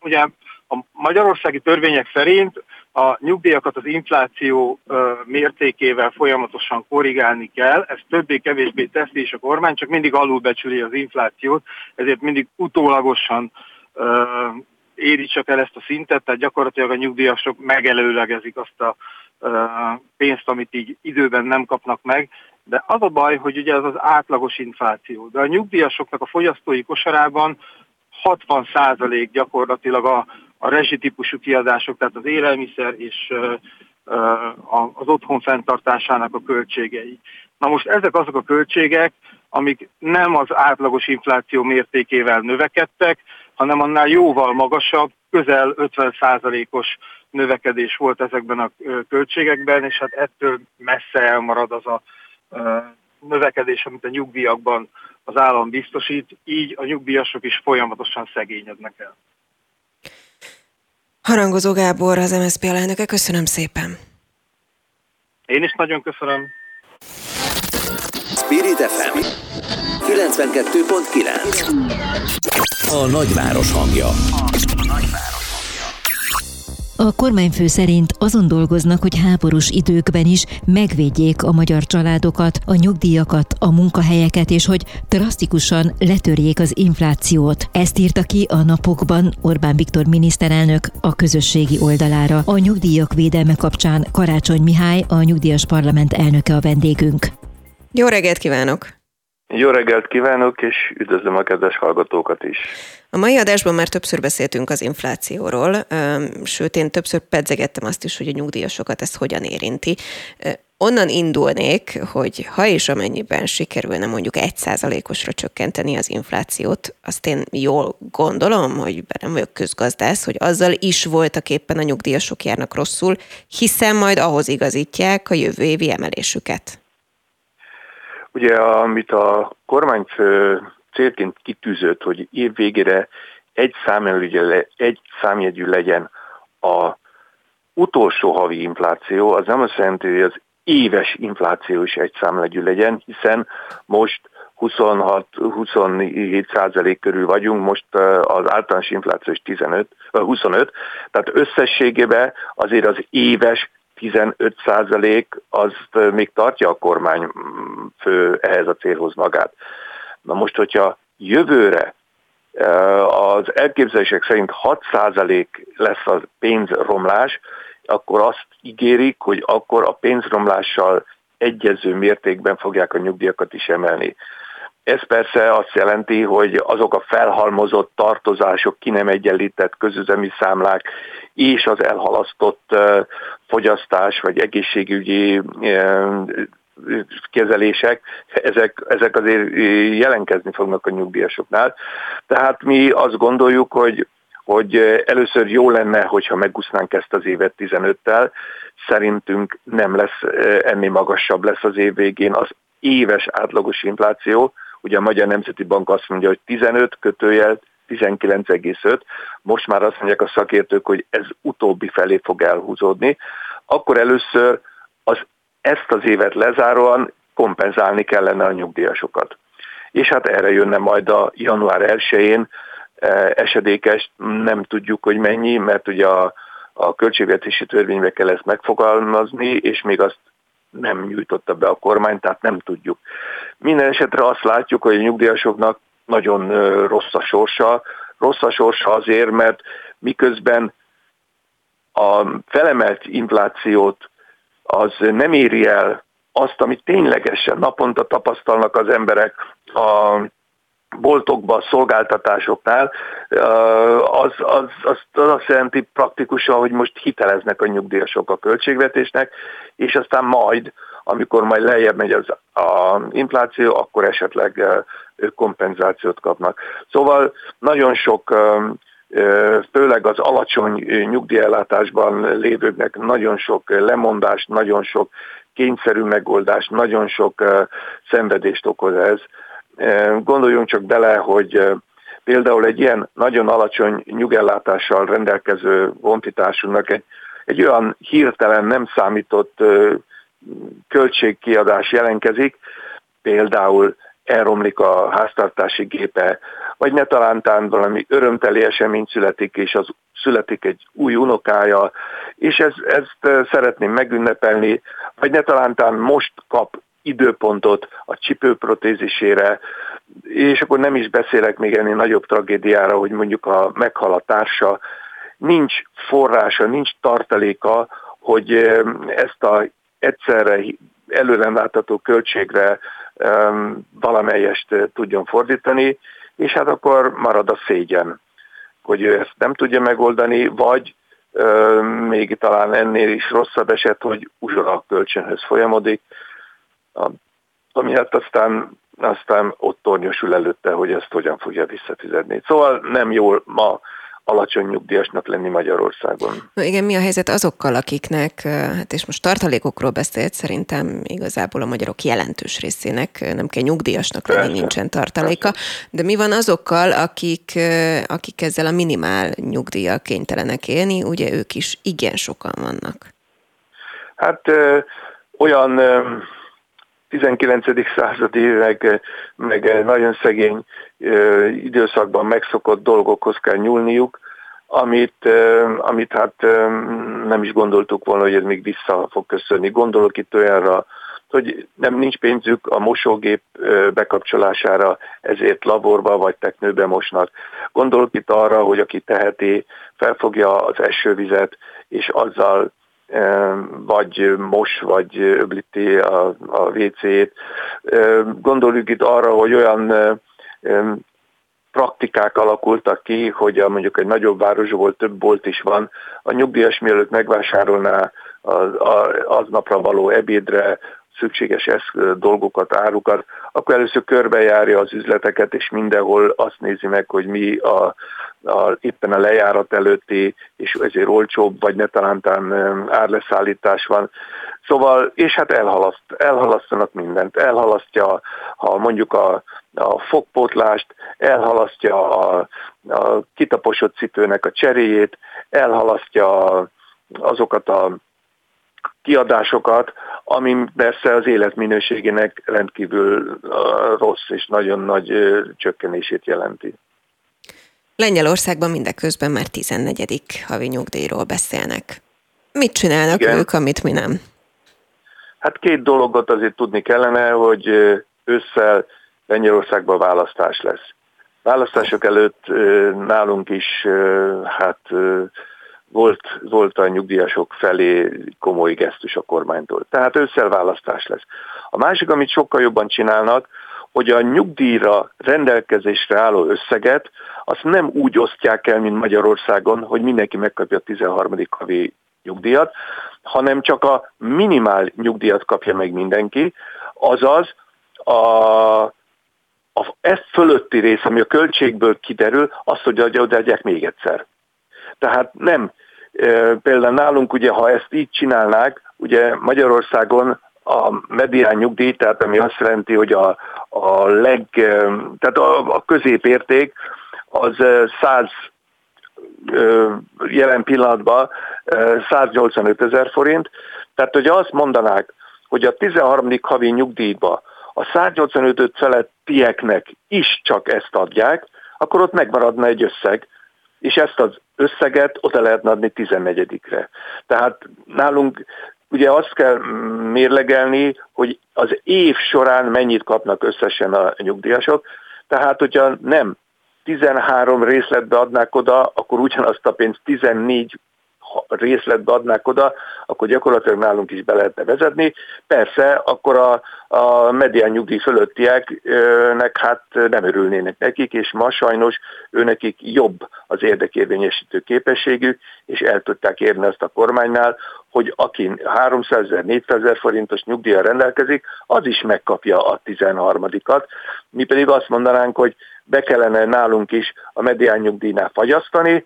[SPEAKER 6] ugye a magyarországi törvények szerint a nyugdíjakat az infláció mértékével folyamatosan korrigálni kell, ez többé-kevésbé teszi is a kormány, csak mindig alulbecsüli az inflációt, ezért mindig utólagosan éri csak el ezt a szintet, tehát gyakorlatilag a nyugdíjasok megelőlegezik azt a pénzt, amit így időben nem kapnak meg, de az a baj, hogy ugye ez az átlagos infláció. De a nyugdíjasoknak a fogyasztói kosarában 60% gyakorlatilag a, a rezsitípusú kiadások, tehát az élelmiszer és az otthon fenntartásának a költségei. Na most ezek azok a költségek, amik nem az átlagos infláció mértékével növekedtek, hanem annál jóval magasabb, közel 50%-os növekedés volt ezekben a költségekben, és hát ettől messze elmarad az a növekedés, amit a nyugdíjakban az állam biztosít, így a nyugdíjasok is folyamatosan szegényednek el.
[SPEAKER 2] Harangozó Gábor, az MSZP alelnöke, köszönöm szépen.
[SPEAKER 6] Én is nagyon köszönöm.
[SPEAKER 1] Spirit FM 92.9 A nagyváros hangja.
[SPEAKER 3] A kormányfő szerint azon dolgoznak, hogy háborús időkben is megvédjék a magyar családokat, a nyugdíjakat, a munkahelyeket, és hogy drasztikusan letörjék az inflációt. Ezt írta ki a napokban Orbán Viktor miniszterelnök a közösségi oldalára. A nyugdíjak védelme kapcsán Karácsony Mihály, a nyugdíjas parlament elnöke a vendégünk.
[SPEAKER 2] Jó reggelt kívánok!
[SPEAKER 7] Jó reggelt kívánok, és üdvözlöm a kedves hallgatókat is.
[SPEAKER 2] A mai adásban már többször beszéltünk az inflációról, sőt én többször pedzegettem azt is, hogy a nyugdíjasokat ez hogyan érinti. Onnan indulnék, hogy ha és amennyiben sikerülne mondjuk egy százalékosra csökkenteni az inflációt, azt én jól gondolom, hogy nem vagyok közgazdász, hogy azzal is voltak éppen a nyugdíjasok járnak rosszul, hiszen majd ahhoz igazítják a jövő évi emelésüket.
[SPEAKER 7] Ugye, amit a kormányfő célként kitűzött, hogy év végére egy, egy számjegyű legyen a utolsó havi infláció, az nem azt jelenti, hogy az éves infláció is egy számjegyű legyen, hiszen most 26-27 százalék körül vagyunk, most az általános infláció is 15, 25, tehát összességében azért az éves 15 százalék, azt még tartja a kormány mm, fő ehhez a célhoz magát. Na most, hogyha jövőre az elképzelések szerint 6 százalék lesz a pénzromlás, akkor azt ígérik, hogy akkor a pénzromlással egyező mértékben fogják a nyugdíjakat is emelni. Ez persze azt jelenti, hogy azok a felhalmozott tartozások, ki nem egyenlített közüzemi számlák és az elhalasztott fogyasztás vagy egészségügyi kezelések, ezek, ezek azért jelenkezni fognak a nyugdíjasoknál. Tehát mi azt gondoljuk, hogy hogy először jó lenne, hogyha megúsznánk ezt az évet 15-tel, szerintünk nem lesz, ennél magasabb lesz az év végén az éves átlagos infláció, ugye a Magyar Nemzeti Bank azt mondja, hogy 15 kötőjel 19,5, most már azt mondják a szakértők, hogy ez utóbbi felé fog elhúzódni, akkor először az, ezt az évet lezáróan kompenzálni kellene a nyugdíjasokat. És hát erre jönne majd a január 1-én e, esedékes, nem tudjuk, hogy mennyi, mert ugye a, a költségvetési törvénybe kell ezt megfogalmazni, és még azt nem nyújtotta be a kormány, tehát nem tudjuk. Minden esetre azt látjuk, hogy a nyugdíjasoknak nagyon rossz a sorsa. Rossz a sorsa azért, mert miközben a felemelt inflációt az nem éri el azt, amit ténylegesen naponta tapasztalnak az emberek a boltokban, szolgáltatásoknál, az, az, az, az azt jelenti praktikusan, hogy most hiteleznek a nyugdíjasok a költségvetésnek, és aztán majd, amikor majd lejjebb megy az a infláció, akkor esetleg ők kompenzációt kapnak. Szóval nagyon sok főleg az alacsony nyugdíjellátásban lévőknek nagyon sok lemondást, nagyon sok kényszerű megoldást, nagyon sok szenvedést okoz ez. Gondoljunk csak bele, hogy például egy ilyen nagyon alacsony nyugellátással rendelkező honfitársunknak egy, egy olyan hirtelen nem számított költségkiadás jelenkezik, például elromlik a háztartási gépe, vagy ne talántán valami örömteli esemény születik, és az születik egy új unokája, és ez, ezt szeretném megünnepelni, vagy ne talántán most kap időpontot a csipőprotézisére, és akkor nem is beszélek még ennél nagyobb tragédiára, hogy mondjuk a meghal a társa, nincs forrása, nincs tartaléka, hogy ezt a egyszerre előre látható költségre valamelyest tudjon fordítani, és hát akkor marad a szégyen, hogy ő ezt nem tudja megoldani, vagy még talán ennél is rosszabb eset, hogy uzsora kölcsönhöz folyamodik, ami hát aztán, aztán ott tornyosul előtte, hogy ezt hogyan fogja visszafizetni. Szóval nem jól ma alacsony nyugdíjasnak lenni Magyarországon.
[SPEAKER 2] Na igen, mi a helyzet azokkal, akiknek, hát és most tartalékokról beszélt, szerintem igazából a magyarok jelentős részének nem kell nyugdíjasnak lenni, Persze. nincsen tartaléka, de mi van azokkal, akik, akik ezzel a minimál nyugdíjjal kénytelenek élni, ugye ők is igen sokan vannak.
[SPEAKER 7] Hát ö, olyan ö, 19. századi, meg, meg nagyon szegény időszakban megszokott dolgokhoz kell nyúlniuk, amit, amit hát nem is gondoltuk volna, hogy ez még vissza fog köszönni. Gondolok itt olyanra, hogy nem nincs pénzük a mosógép bekapcsolására, ezért laborba vagy teknőbe mosnak. Gondolok itt arra, hogy aki teheti, felfogja az esővizet, és azzal vagy mos, vagy öblíti a, a WC-t. Gondoljuk itt arra, hogy olyan praktikák alakultak ki, hogy a, mondjuk egy nagyobb városból több bolt is van, a nyugdíjas mielőtt megvásárolná az, aznapra való ebédre szükséges eszk, dolgokat, árukat, akkor először körbejárja az üzleteket, és mindenhol azt nézi meg, hogy mi a, a, éppen a lejárat előtti, és ezért olcsóbb, vagy ne talántán árleszállítás van. Szóval, és hát elhalaszt, elhalasztanak mindent. Elhalasztja, ha mondjuk a, a fogpótlást, elhalasztja a, a kitaposott cipőnek a cseréjét, elhalasztja azokat a kiadásokat, ami persze az életminőségének rendkívül rossz és nagyon nagy csökkenését jelenti.
[SPEAKER 2] Lengyelországban mindeközben már 14. havi nyugdíjról beszélnek. Mit csinálnak Igen. ők, amit mi nem?
[SPEAKER 7] Hát két dologot azért tudni kellene, hogy ősszel Lengyelországban választás lesz. Választások előtt nálunk is hát volt, volt a nyugdíjasok felé komoly gesztus a kormánytól. Tehát ősszel választás lesz. A másik, amit sokkal jobban csinálnak, hogy a nyugdíjra rendelkezésre álló összeget azt nem úgy osztják el, mint Magyarországon, hogy mindenki megkapja a 13. havi nyugdíjat, hanem csak a minimál nyugdíjat kapja meg mindenki, azaz a, a ezt fölötti rész, ami a költségből kiderül, azt, hogy adják még egyszer. Tehát nem, például nálunk ugye, ha ezt így csinálnák, ugye Magyarországon a medián nyugdíj, tehát ami azt jelenti, hogy a, a leg, tehát a, a középérték az 100 jelen pillanatban 185 ezer forint. Tehát, hogy azt mondanák, hogy a 13. havi nyugdíjba a 185 felettieknek is csak ezt adják, akkor ott megmaradna egy összeg, és ezt az összeget oda lehetne adni 14-re. Tehát nálunk ugye azt kell mérlegelni, hogy az év során mennyit kapnak összesen a nyugdíjasok, tehát hogyha nem 13 részletbe adnák oda, akkor ugyanazt a pénzt 14 részletbe adnák oda, akkor gyakorlatilag nálunk is be lehetne vezetni. Persze, akkor a, a medián nyugdíj fölöttieknek hát nem örülnének nekik, és ma sajnos őnekik jobb az érdekérvényesítő képességük, és el tudták érni azt a kormánynál, hogy aki 300 ezer, 400 ezer forintos nyugdíjra rendelkezik, az is megkapja a 13-at. Mi pedig azt mondanánk, hogy be kellene nálunk is a medián nyugdíjnál fagyasztani,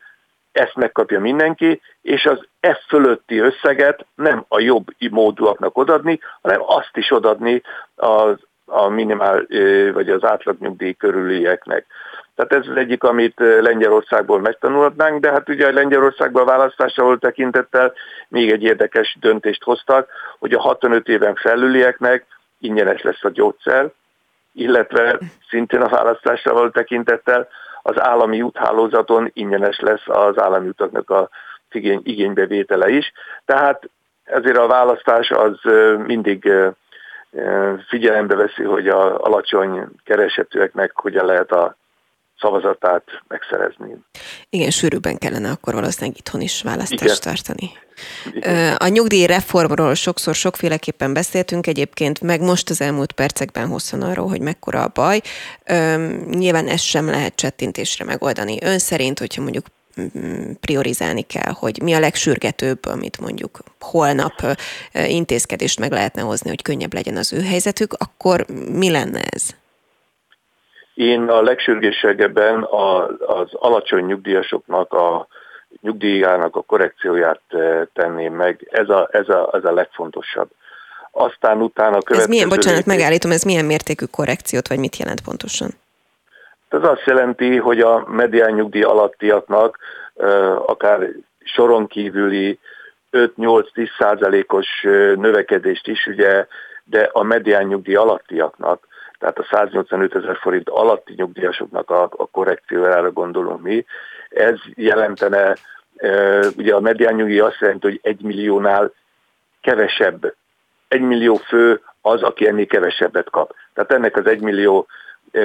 [SPEAKER 7] ezt megkapja mindenki, és az F fölötti összeget nem a jobb módúaknak odadni, hanem azt is odadni az, a minimál vagy az átlagnyugdíj körülieknek. Tehát ez az egyik, amit Lengyelországból megtanulhatnánk, de hát ugye Lengyelországban a választásra volt tekintettel még egy érdekes döntést hoztak, hogy a 65 éven felülieknek ingyenes lesz a gyógyszer, illetve szintén a választásra volt tekintettel az állami úthálózaton ingyenes lesz az állami utaknak a igény, igénybevétele is. Tehát ezért a választás az mindig figyelembe veszi, hogy a alacsony keresetűeknek hogyan lehet a szavazatát megszerezni.
[SPEAKER 2] Igen, sűrűbben kellene akkor valószínűleg itthon is választást Igen. tartani. Igen. A nyugdíjreformról sokszor sokféleképpen beszéltünk egyébként, meg most az elmúlt percekben hosszan arról, hogy mekkora a baj. Nyilván ezt sem lehet csettintésre megoldani. Ön szerint, hogyha mondjuk mm, priorizálni kell, hogy mi a legsürgetőbb, amit mondjuk holnap intézkedést meg lehetne hozni, hogy könnyebb legyen az ő helyzetük, akkor mi lenne ez?
[SPEAKER 7] Én a legsürgésebben az alacsony nyugdíjasoknak a nyugdíjának a korrekcióját eh, tenném meg. Ez a, ez a, ez a legfontosabb. Aztán utána
[SPEAKER 2] a Ez milyen, bocsánat, lépés... megállítom, ez milyen mértékű korrekciót, vagy mit jelent pontosan?
[SPEAKER 7] Ez azt jelenti, hogy a medián nyugdíj alattiaknak eh, akár soron kívüli 5-8-10 százalékos eh, növekedést is, ugye, de a medián nyugdíj alattiaknak tehát a 185 ezer forint alatti nyugdíjasoknak a, a korrekciójára gondolunk mi. Ez jelentene, e, ugye a medián nyugdíj azt jelenti, hogy egy milliónál kevesebb, egy millió fő az, aki ennél kevesebbet kap. Tehát ennek az egy millió e,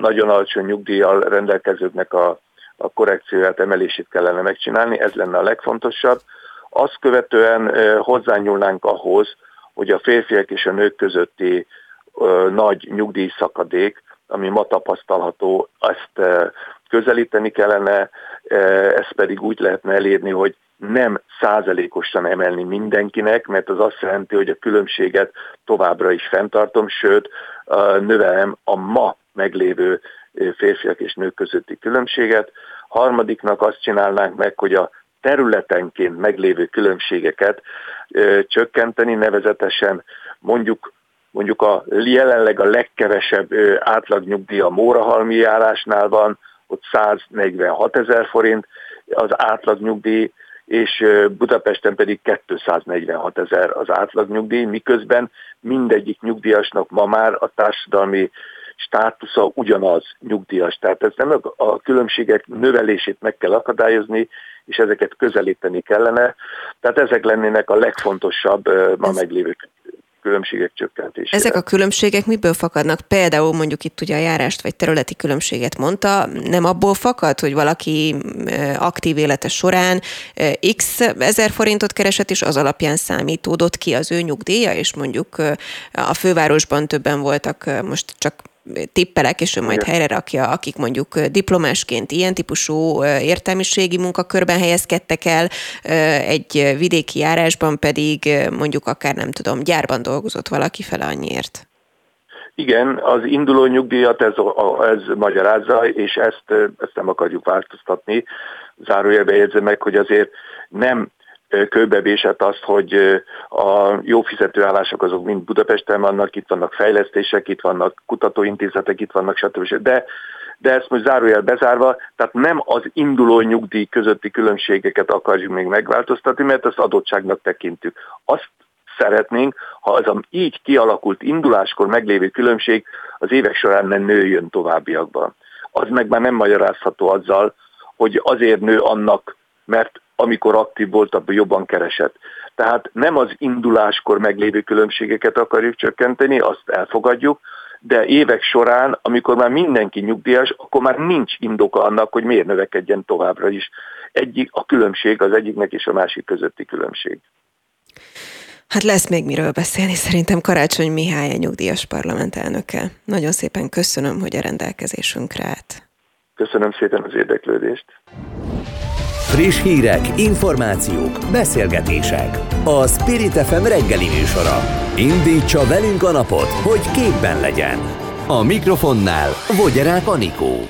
[SPEAKER 7] nagyon alacsony nyugdíjjal rendelkezőknek a, a korrekcióját, emelését kellene megcsinálni, ez lenne a legfontosabb. Azt követően e, hozzányúlnánk ahhoz, hogy a férfiak és a nők közötti nagy nyugdíjszakadék, ami ma tapasztalható, ezt közelíteni kellene, ezt pedig úgy lehetne elérni, hogy nem százalékosan emelni mindenkinek, mert az azt jelenti, hogy a különbséget továbbra is fenntartom, sőt, növelem a ma meglévő férfiak és nők közötti különbséget. Harmadiknak azt csinálnánk meg, hogy a területenként meglévő különbségeket csökkenteni, nevezetesen mondjuk mondjuk a jelenleg a legkevesebb átlagnyugdíj a Mórahalmi járásnál van, ott 146 ezer forint az átlagnyugdíj, és Budapesten pedig 246 ezer az átlagnyugdíj, miközben mindegyik nyugdíjasnak ma már a társadalmi státusza ugyanaz nyugdíjas. Tehát ez nem a különbségek növelését meg kell akadályozni, és ezeket közelíteni kellene. Tehát ezek lennének a legfontosabb ma meglévő különbségek csökkentésére.
[SPEAKER 2] Ezek a különbségek miből fakadnak? Például mondjuk itt ugye a járást vagy területi különbséget mondta, nem abból fakad, hogy valaki aktív élete során x ezer forintot keresett, és az alapján számítódott ki az ő nyugdíja, és mondjuk a fővárosban többen voltak, most csak tippelek, és ő majd helyre rakja, akik mondjuk diplomásként ilyen típusú értelmiségi munkakörben helyezkedtek el, egy vidéki járásban pedig mondjuk akár nem tudom, gyárban dolgozott valaki fel annyiért.
[SPEAKER 7] Igen, az induló nyugdíjat ez, ez magyarázza, és ezt, ezt nem akarjuk változtatni. Zárójelbe jegyzem meg, hogy azért nem kőbevésett azt, hogy a jó fizetőállások azok mind Budapesten vannak, itt vannak fejlesztések, itt vannak kutatóintézetek, itt vannak stb. De, de ezt most zárójel bezárva, tehát nem az induló nyugdíj közötti különbségeket akarjuk még megváltoztatni, mert ezt adottságnak tekintjük. Azt szeretnénk, ha az a így kialakult induláskor meglévő különbség az évek során nem nőjön továbbiakban. Az meg már nem magyarázható azzal, hogy azért nő annak, mert amikor aktív volt, abban jobban keresett. Tehát nem az induláskor meglévő különbségeket akarjuk csökkenteni, azt elfogadjuk, de évek során, amikor már mindenki nyugdíjas, akkor már nincs indoka annak, hogy miért növekedjen továbbra is. Egyik a különbség az egyiknek és a másik közötti különbség.
[SPEAKER 2] Hát lesz még miről beszélni, szerintem Karácsony Mihály a nyugdíjas parlament elnöke. Nagyon szépen köszönöm, hogy a rendelkezésünkre állt.
[SPEAKER 7] Köszönöm szépen az érdeklődést.
[SPEAKER 1] Friss hírek, információk, beszélgetések. A Spirit FM reggeli műsora. Indítsa velünk a napot, hogy képben legyen. A mikrofonnál Vogyerák Anikó.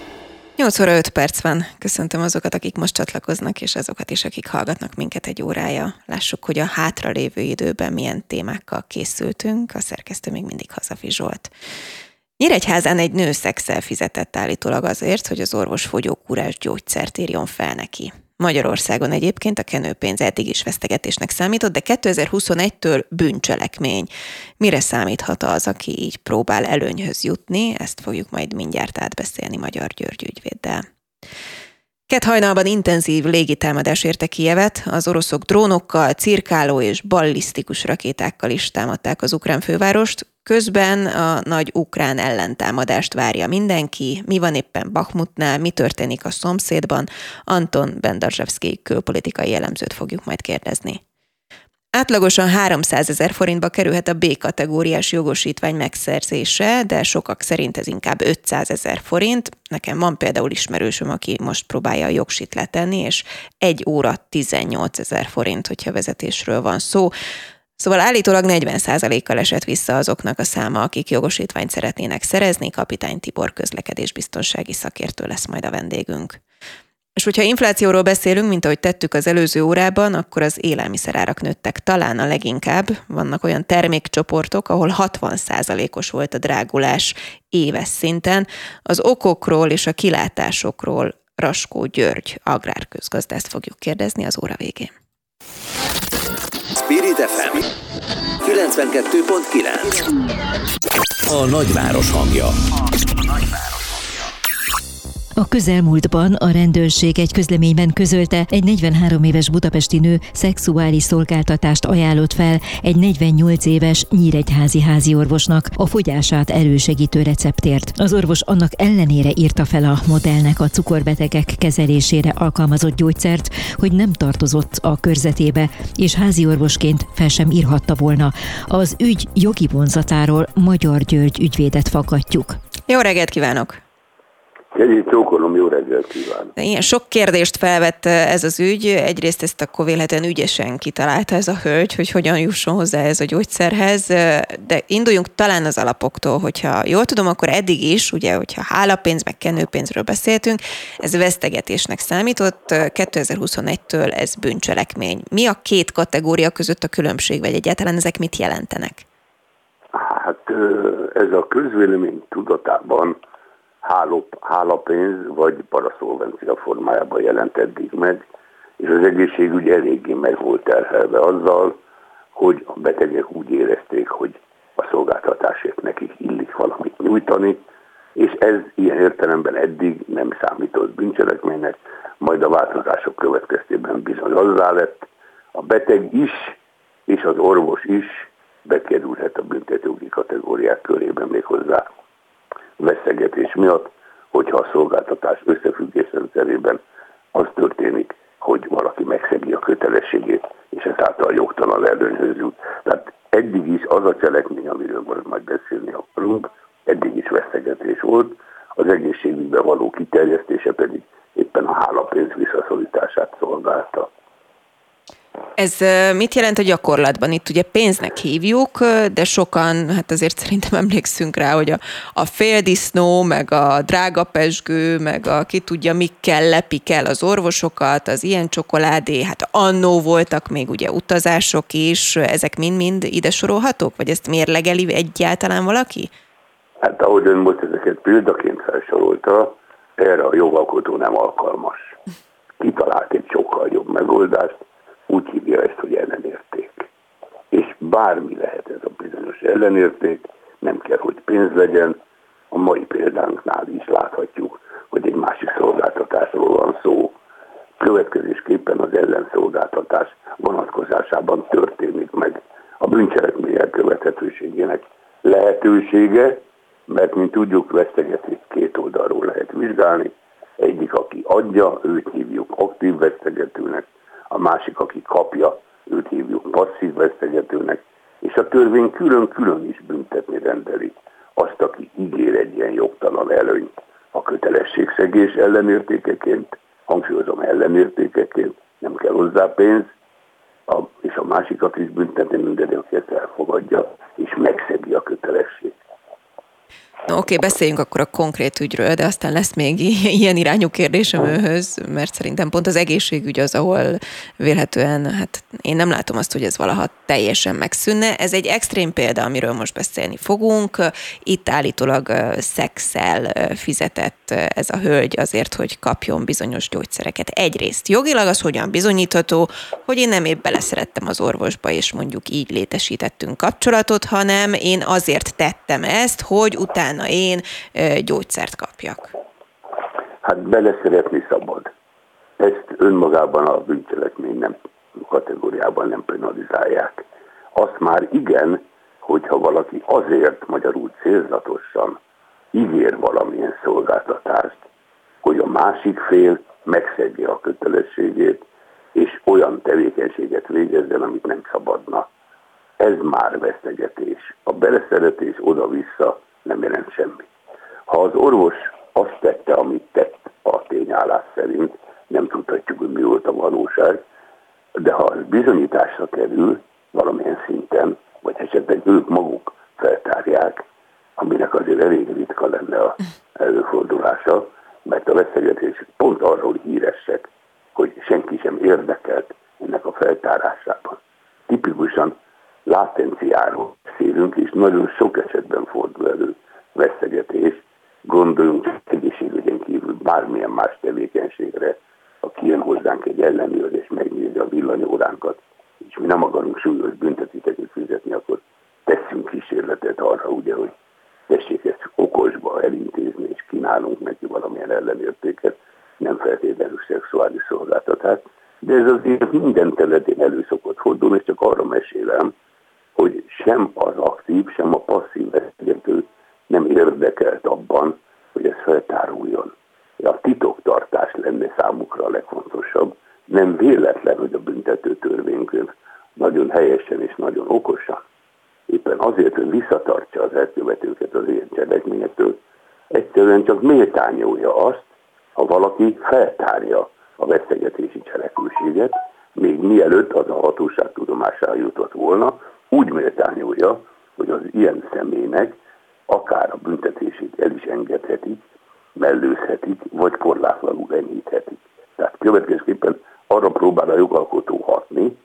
[SPEAKER 2] 8 óra 5 perc van. Köszöntöm azokat, akik most csatlakoznak, és azokat is, akik hallgatnak minket egy órája. Lássuk, hogy a hátra lévő időben milyen témákkal készültünk. A szerkesztő még mindig Hazafi Zsolt. Nyíregyházán egy nő szexel fizetett állítólag azért, hogy az orvos fogyókúrás gyógyszert írjon fel neki. Magyarországon egyébként a kenőpénz eddig is vesztegetésnek számított, de 2021-től bűncselekmény. Mire számíthat az, aki így próbál előnyhöz jutni? Ezt fogjuk majd mindjárt átbeszélni Magyar György ügyvéddel. Kett hajnalban intenzív légitámadás érte Kijevet, az oroszok drónokkal, cirkáló és ballisztikus rakétákkal is támadták az ukrán fővárost, Közben a nagy ukrán ellentámadást várja mindenki. Mi van éppen Bakhmutnál, mi történik a szomszédban? Anton Bendarzsevszki külpolitikai jellemzőt fogjuk majd kérdezni. Átlagosan 300 ezer forintba kerülhet a B-kategóriás jogosítvány megszerzése, de sokak szerint ez inkább 500 ezer forint. Nekem van például ismerősöm, aki most próbálja a jogsit letenni, és egy óra 18 ezer forint, hogyha vezetésről van szó. Szóval állítólag 40%-kal esett vissza azoknak a száma, akik jogosítványt szeretnének szerezni. Kapitány Tibor közlekedésbiztonsági szakértő lesz majd a vendégünk. És hogyha inflációról beszélünk, mint ahogy tettük az előző órában, akkor az élelmiszerárak nőttek talán a leginkább. Vannak olyan termékcsoportok, ahol 60%-os volt a drágulás éves szinten. Az okokról és a kilátásokról Raskó György agrárközgazdászt fogjuk kérdezni az óra végén.
[SPEAKER 1] Spirit FM 92.9 A nagyváros hangja. A nagyváros.
[SPEAKER 3] A közelmúltban a rendőrség egy közleményben közölte, egy 43 éves budapesti nő szexuális szolgáltatást ajánlott fel egy 48 éves nyíregyházi házi orvosnak a fogyását elősegítő receptért. Az orvos annak ellenére írta fel a modellnek a cukorbetegek kezelésére alkalmazott gyógyszert, hogy nem tartozott a körzetébe, és házi orvosként fel sem írhatta volna. Az ügy jogi vonzatáról Magyar György ügyvédet faggatjuk.
[SPEAKER 2] Jó reggelt kívánok!
[SPEAKER 8] Kegyét csókolom, jó reggelt kívánok!
[SPEAKER 2] Ilyen sok kérdést felvett ez az ügy. Egyrészt ezt akkor véletlen ügyesen kitalálta ez a hölgy, hogy hogyan jusson hozzá ez a gyógyszerhez, de induljunk talán az alapoktól, hogyha jól tudom, akkor eddig is, ugye, hogyha hálapénz, meg kenőpénzről beszéltünk, ez vesztegetésnek számított, 2021-től ez bűncselekmény. Mi a két kategória között a különbség, vagy egyáltalán ezek mit jelentenek?
[SPEAKER 8] Hát ez a közvélemény tudatában hálop, hálapénz vagy paraszolvencia formájában jelent eddig meg, és az egészségügy eléggé meg volt terhelve azzal, hogy a betegek úgy érezték, hogy a szolgáltatásért nekik illik valamit nyújtani, és ez ilyen értelemben eddig nem számított bűncselekménynek, majd a változások következtében bizony azzá lett, a beteg is és az orvos is bekerülhet a büntetőgi kategóriák körében még hozzá veszegetés miatt, hogyha a szolgáltatás összefüggés rendszerében az történik, hogy valaki megszegi a kötelességét, és ezáltal jogtalan előnyhöz jut. Tehát eddig is az a cselekmény, amiről majd beszélni akarunk, eddig is veszegetés volt, az egészségügyben való kiterjesztése pedig éppen a hálapénz visszaszorítását szolgálta.
[SPEAKER 2] Ez mit jelent a gyakorlatban? Itt ugye pénznek hívjuk, de sokan, hát azért szerintem emlékszünk rá, hogy a, a féldisznó, meg a drága pesgő, meg a ki tudja mikkel lepik el az orvosokat, az ilyen csokoládé, hát annó voltak még ugye utazások is, ezek mind-mind ide sorolhatók? Vagy ezt mérlegeli egyáltalán valaki?
[SPEAKER 8] Hát ahogy ön most ezeket példaként felsorolta, erre a jogalkotó nem alkalmas. Kitalált egy sokkal jobb megoldást, úgy hívja ezt, hogy ellenérték. És bármi lehet ez a bizonyos ellenérték, nem kell, hogy pénz legyen, a mai példánknál is láthatjuk, hogy egy másik szolgáltatásról van szó. Következésképpen az ellenszolgáltatás vonatkozásában történik meg a bűncselekmény elkövethetőségének lehetősége, mert mint tudjuk, vesztegetést két oldalról lehet vizsgálni. Egyik, aki adja, őt hívjuk aktív vesztegetőnek, a másik, aki kapja, őt hívjuk passzív vesztegetőnek, és a törvény külön-külön is büntetni rendeli azt, aki ígér egy ilyen jogtalan előnyt a kötelességszegés ellenértékeként, hangsúlyozom ellenértékeként, nem kell hozzá pénz, a, és a másikat is büntetni minden, aki ezt elfogadja, és megszegi a kötelesség.
[SPEAKER 2] Oké, beszéljünk akkor a konkrét ügyről, de aztán lesz még ilyen irányú kérdésem őhöz, mert szerintem pont az egészségügy az, ahol vélhetően, hát én nem látom azt, hogy ez valaha teljesen megszűnne. Ez egy extrém példa, amiről most beszélni fogunk. Itt állítólag szexel fizetett ez a hölgy azért, hogy kapjon bizonyos gyógyszereket. Egyrészt jogilag az hogyan bizonyítható, hogy én nem épp beleszerettem az orvosba, és mondjuk így létesítettünk kapcsolatot, hanem én azért tettem ezt, hogy utána utána én gyógyszert kapjak?
[SPEAKER 8] Hát beleszeretni szabad. Ezt önmagában a bűncselekmény nem kategóriában nem penalizálják. Azt már igen, hogyha valaki azért magyarul célzatosan ígér valamilyen szolgáltatást, hogy a másik fél megszegje a kötelességét, és olyan tevékenységet végezzen, amit nem szabadna. Ez már vesztegetés. A beleszeretés oda-vissza nem jelent semmi. Ha az orvos azt tette, amit tett a tényállás szerint, nem tudhatjuk, hogy mi volt a valóság, de ha az bizonyításra kerül valamilyen szinten, vagy esetleg ők maguk feltárják, aminek azért elég ritka lenne a előfordulása, mert a veszegetés pont arról híresek, hogy senki sem érdekelt ennek a feltárásában. Tipikusan látenciáról beszélünk, és nagyon sok esetben fordul elő veszegetés. Gondoljunk egészségügyen kívül bármilyen más tevékenységre, ha kijön hozzánk egy ellenőr és megnézi a villanyóránkat, és mi nem akarunk súlyos büntetíteket fizetni, akkor teszünk kísérletet arra, ugye, hogy tessék ezt okosba elintézni, és kínálunk neki valamilyen ellenértéket, nem feltétlenül szexuális szolgáltatást, de ez azért minden területén elő szokott fordulni, és csak arra mesélem, hogy sem az aktív, sem a passzív vezető nem érdekelt abban, hogy ez feltáruljon. A titoktartás lenne számukra a legfontosabb. Nem véletlen, hogy a büntető törvénykönyv nagyon helyesen és nagyon okosan, éppen azért, hogy visszatartsa az elkövetőket az ilyen cselekményektől, egyszerűen csak méltányolja azt, ha valaki feltárja a veszegetési cselekvőséget, még mielőtt az a hatóság tudomására jutott volna, úgy méltányolja, hogy az ilyen személynek akár a büntetését el is engedhetik, mellőzhetik, vagy korlátlanul enyhíthetik. Tehát következőképpen arra próbál a jogalkotó hatni,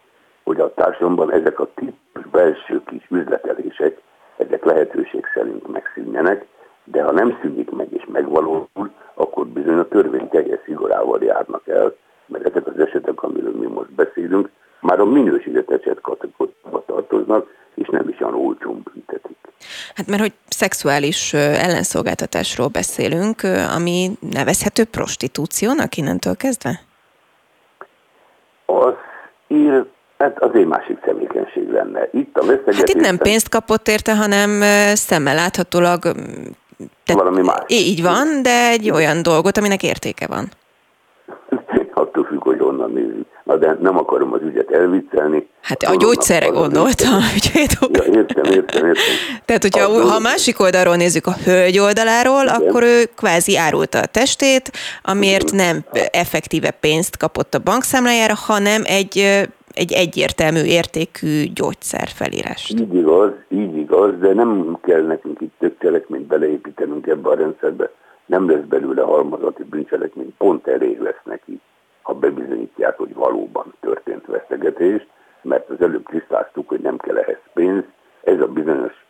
[SPEAKER 8] hogy a társadalomban ezek a típus belső kis üzletelések, ezek lehetőség szerint megszűnjenek, de ha nem szűnik meg és megvalósul, akkor bizony a törvény teljes szigorával járnak el, mert ezek az esetek, amiről mi most beszélünk, már a minősített eset kategóriába tartoznak, és nem is olyan olcsón büntetik.
[SPEAKER 2] Hát mert hogy szexuális ellenszolgáltatásról beszélünk, ami nevezhető prostitúciónak innentől kezdve?
[SPEAKER 8] Az ír, hát az egy másik tevékenység lenne. Itt a
[SPEAKER 2] Hát itt nem pénzt kapott érte, hanem szemmel láthatólag...
[SPEAKER 8] Tehát Valami más.
[SPEAKER 2] Így van, de egy olyan dolgot, aminek értéke van.
[SPEAKER 8] Onnan nézzük. Na de nem akarom az ügyet elviccelni.
[SPEAKER 2] Hát a gyógyszerre gondoltam.
[SPEAKER 8] Ja, értem, értem, értem.
[SPEAKER 2] Tehát, hogyha a, ha a másik oldalról nézzük a hölgy oldaláról, Igen. akkor ő kvázi árulta a testét, amiért nem effektíve pénzt kapott a bankszámlájára, hanem egy egy egyértelmű értékű gyógyszer felírás.
[SPEAKER 8] Így igaz, így igaz, de nem kell nekünk itt több cselekményt beleépítenünk ebbe a rendszerbe. Nem lesz belőle halmazati bűncselekmény, pont elég lesz neki ha bebizonyítják, hogy valóban történt vesztegetés, mert az előbb tisztáztuk, hogy nem kell ehhez pénz, ez a bizonyos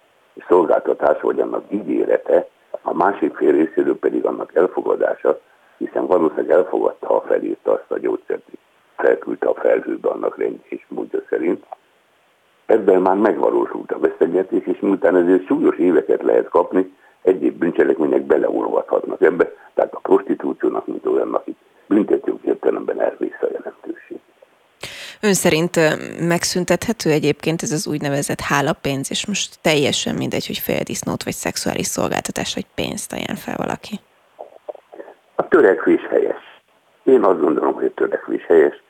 [SPEAKER 8] szolgáltatás, vagy annak ígérete, a másik fél részéről pedig annak elfogadása, hiszen valószínűleg elfogadta, ha felírta azt a gyógyszert, felküldte a felhőbe annak rendje és módja szerint. Ebben már megvalósult a vesztegetés, és miután ezért súlyos éveket lehet kapni, egyéb bűncselekmények beleolvadhatnak ebbe, tehát a prostitúciónak, mint olyannak itt büntetők értelemben elvész a jelentőség.
[SPEAKER 2] Ön szerint megszüntethető egyébként ez az úgynevezett hálapénz, és most teljesen mindegy, hogy féldisznót vagy szexuális szolgáltatás vagy pénzt ajánl fel valaki?
[SPEAKER 8] A törekvés helyes. Én azt gondolom, hogy a törekvés helyes.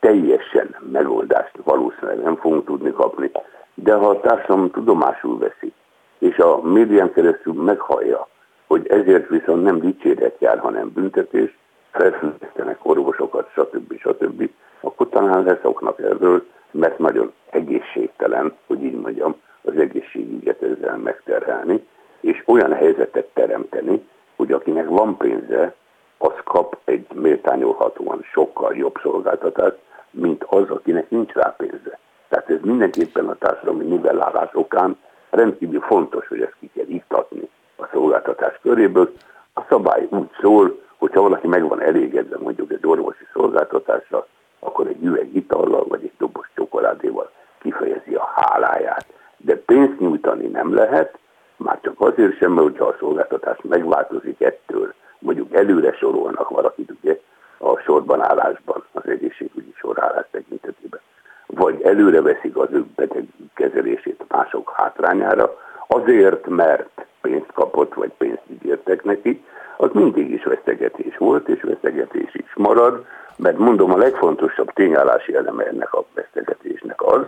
[SPEAKER 8] Teljesen megoldást valószínűleg nem fogunk tudni kapni, de ha a társadalom tudomásul veszi, és a médián keresztül meghallja, hogy ezért viszont nem dicséret jár, hanem büntetés, felfüggesztenek orvosokat, stb. stb., akkor talán leszoknak erről, mert nagyon egészségtelen, hogy így mondjam, az egészségügyet ezzel megterhelni, és olyan helyzetet teremteni, hogy akinek van pénze, az kap egy méltányolhatóan sokkal jobb szolgáltatást, mint az, akinek nincs rá pénze. Tehát ez mindenképpen a társadalmi nivellálás okán rendkívül fontos, hogy ezt ki kell iktatni a szolgáltatás köréből. A szabály úgy szól, hogyha valaki meg van elégedve mondjuk egy orvosi szolgáltatással, akkor egy üveg itallal vagy egy dobos csokoládéval kifejezi a háláját. De pénzt nyújtani nem lehet, már csak azért sem, mert hogyha a szolgáltatás megváltozik ettől, mondjuk előre sorolnak valakit ugye a sorban állásban, az egészségügyi sorállás tekintetében, vagy előre veszik az ő beteg kezelését mások hátrányára, azért, mert pénzt kapott, vagy pénzt ígértek neki, az mindig is vesztegetés volt, és vesztegetés is marad, mert mondom, a legfontosabb tényállási eleme ennek a vesztegetésnek az,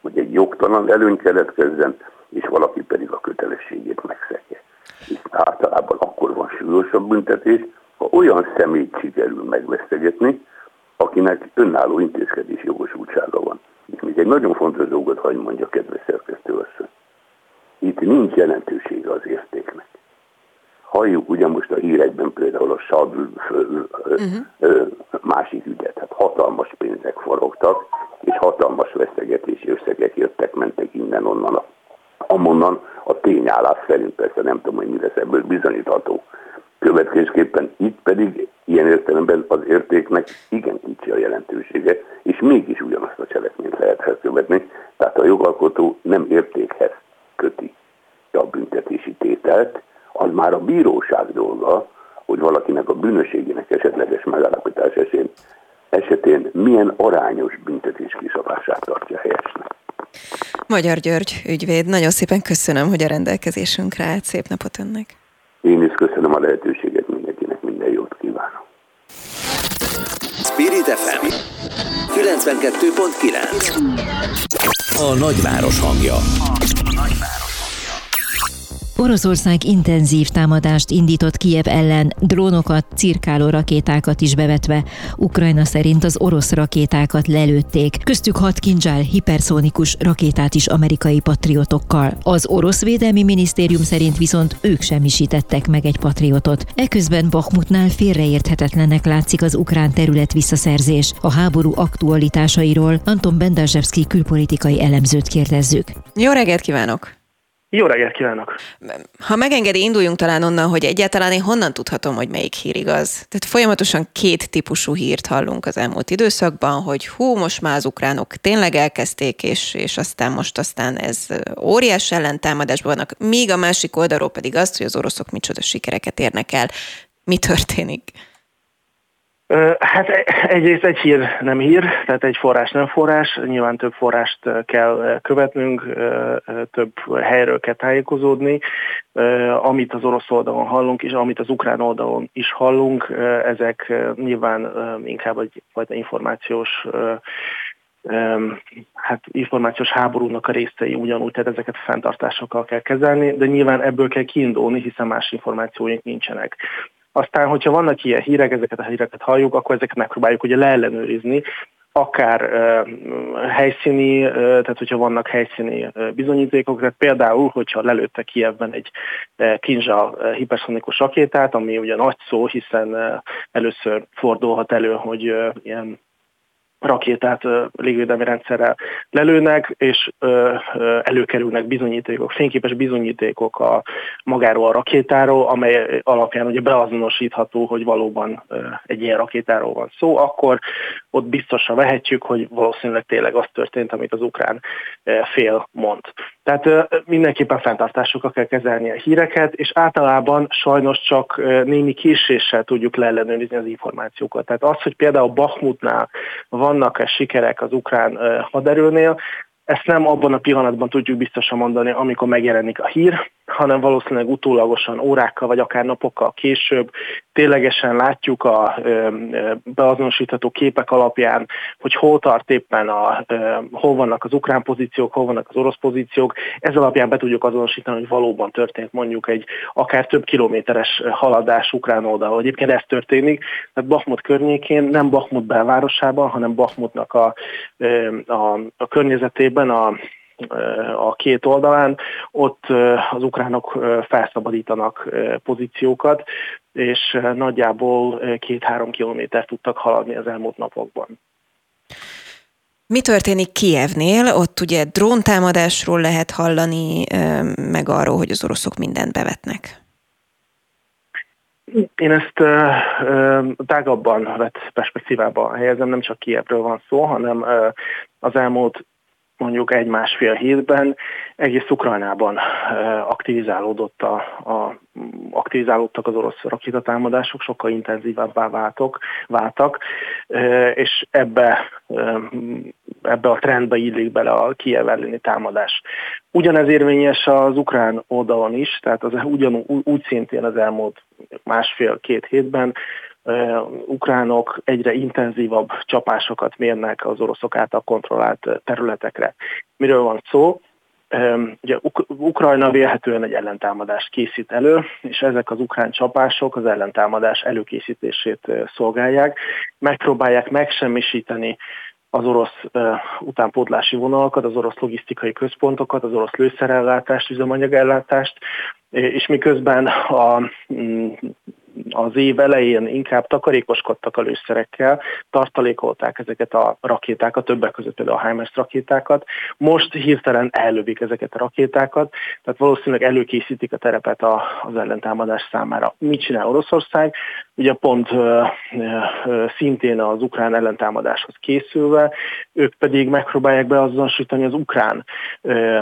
[SPEAKER 8] hogy egy jogtalan előny keletkezzen, és valaki pedig a kötelességét megszegje. És általában akkor van súlyosabb büntetés, ha olyan személyt sikerül megvesztegetni, akinek önálló intézkedés jogosultsága van. És még egy nagyon fontos dolgot hagy mondja, kedves szerkesztő Itt nincs jelentősége az értéknek. Halljuk ugye most a hírekben például a SAD uh-huh. másik ügyet, hát hatalmas pénzek forogtak, és hatalmas vesztegetési összegek jöttek, mentek innen-onnan, amonnan a tényállás szerint persze nem tudom, hogy mi lesz ebből bizonyítható. Következésképpen itt pedig ilyen értelemben az értéknek igen kicsi a jelentősége, és mégis ugyanazt a cselekményt lehet elkövetni, tehát a jogalkotó nem értékhez köti a büntetési tételt, az már a bíróság dolga, hogy valakinek a bűnösségének esetleges megállapítás esetén, esetén milyen arányos büntetés kiszabását tartja helyesnek.
[SPEAKER 2] Magyar György ügyvéd, nagyon szépen köszönöm, hogy a rendelkezésünkre állt. Szép napot önnek!
[SPEAKER 8] Én is köszönöm a lehetőséget mindenkinek, minden jót kívánok!
[SPEAKER 1] Spirit FM 92.9 A nagyváros hangja
[SPEAKER 3] Oroszország intenzív támadást indított Kiev ellen, drónokat, cirkáló rakétákat is bevetve. Ukrajna szerint az orosz rakétákat lelőtték, köztük hat kincsál hiperszónikus rakétát is amerikai patriotokkal. Az orosz védelmi minisztérium szerint viszont ők semmisítettek meg egy patriotot. Eközben Bakhmutnál félreérthetetlennek látszik az ukrán terület visszaszerzés. A háború aktualitásairól Anton Bendazsevski külpolitikai elemzőt kérdezzük.
[SPEAKER 2] Jó reggelt kívánok!
[SPEAKER 9] Jó reggelt kívánok!
[SPEAKER 2] Ha megengedi, induljunk talán onnan, hogy egyáltalán én honnan tudhatom, hogy melyik hír igaz. Tehát folyamatosan két típusú hírt hallunk az elmúlt időszakban, hogy hú, most már az ukránok tényleg elkezdték, és, és aztán most aztán ez óriás ellentámadásban vannak, míg a másik oldalról pedig azt, hogy az oroszok micsoda sikereket érnek el. Mi történik?
[SPEAKER 9] Hát e, egyrészt egy hír nem hír, tehát egy forrás nem forrás, nyilván több forrást kell követnünk, több helyről kell tájékozódni. Amit az orosz oldalon hallunk, és amit az ukrán oldalon is hallunk, ezek nyilván inkább egy fajta információs hát információs háborúnak a részei ugyanúgy, tehát ezeket a fenntartásokkal kell kezelni, de nyilván ebből kell kiindulni, hiszen más információink nincsenek. Aztán, hogyha vannak ilyen hírek, ezeket a híreket halljuk, akkor ezeket megpróbáljuk ugye leellenőrizni, akár uh, helyszíni, uh, tehát hogyha vannak helyszíni uh, bizonyítékok, tehát például, hogyha lelőtte Kievben egy uh, Kinzsa uh, hiperszonikus rakétát, ami ugye nagy szó, hiszen uh, először fordulhat elő, hogy uh, ilyen rakétát légvédelmi rendszerrel lelőnek, és előkerülnek bizonyítékok, fényképes bizonyítékok a magáról a rakétáról, amely alapján ugye beazonosítható, hogy valóban egy ilyen rakétáról van szó, akkor ott biztosan vehetjük, hogy valószínűleg tényleg az történt, amit az ukrán fél mond. Tehát mindenképpen fenntartásokkal kell kezelni a híreket, és általában sajnos csak némi késéssel tudjuk leellenőrizni az információkat. Tehát az, hogy például Bakhmutnál vannak-e sikerek az ukrán haderőnél, ezt nem abban a pillanatban tudjuk biztosan mondani, amikor megjelenik a hír, hanem valószínűleg utólagosan órákkal vagy akár napokkal később ténylegesen látjuk a beazonosítható képek alapján, hogy hol tart éppen, a, hol vannak az ukrán pozíciók, hol vannak az orosz pozíciók. Ez alapján be tudjuk azonosítani, hogy valóban történt mondjuk egy akár több kilométeres haladás ukrán oldalon. Egyébként ez történik, tehát Bakhmut környékén, nem Bakhmut belvárosában, hanem Bakhmutnak a, a, a környezetében, a a két oldalán, ott az ukránok felszabadítanak pozíciókat, és nagyjából két-három kilométert tudtak haladni az elmúlt napokban.
[SPEAKER 2] Mi történik Kievnél? Ott ugye dróntámadásról lehet hallani, meg arról, hogy az oroszok mindent bevetnek.
[SPEAKER 9] Én ezt uh, tágabban vett perspektívába helyezem, nem csak Kievről van szó, hanem az elmúlt mondjuk egy-másfél hétben egész Ukrajnában aktivizálódott a, a, aktivizálódtak az orosz rakétatámadások, sokkal intenzívebbá váltok, váltak, és ebbe, ebbe a trendbe illik bele a Kiev elleni támadás. Ugyanez érvényes az ukrán oldalon is, tehát az ugyanúgy úgy szintén az elmúlt másfél-két hétben ukránok egyre intenzívabb csapásokat mérnek az oroszok által kontrollált területekre. Miről van szó? Ugye Ukrajna vélhetően egy ellentámadást készít elő, és ezek az ukrán csapások az ellentámadás előkészítését szolgálják. Megpróbálják megsemmisíteni az orosz utánpótlási vonalakat, az orosz logisztikai központokat, az orosz lőszerellátást, üzemanyagellátást, és miközben a mm, az év elején inkább takarékoskodtak a lőszerekkel, tartalékolták ezeket a rakétákat, többek között például a HIMARS rakétákat. Most hirtelen ellövik ezeket a rakétákat, tehát valószínűleg előkészítik a terepet az ellentámadás számára. Mit csinál Oroszország? Ugye pont szintén az ukrán ellentámadáshoz készülve, ők pedig megpróbálják beazonosítani az ukrán ö,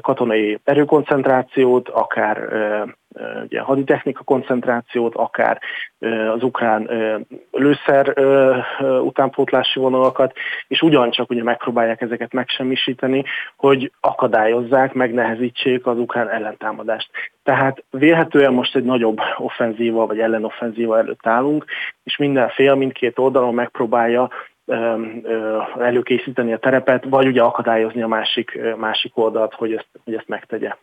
[SPEAKER 9] katonai erőkoncentrációt, akár ugye, haditechnika koncentrációt, akár az ukrán lőszer utánpótlási vonalakat, és ugyancsak ugye megpróbálják ezeket megsemmisíteni, hogy akadályozzák, megnehezítsék az ukrán ellentámadást. Tehát vélhetően most egy nagyobb offenzíva vagy ellenoffenzíva előtt állunk, és minden fél, mindkét oldalon megpróbálja előkészíteni a terepet, vagy ugye akadályozni a másik, másik oldalt, hogy ezt, hogy ezt megtegye.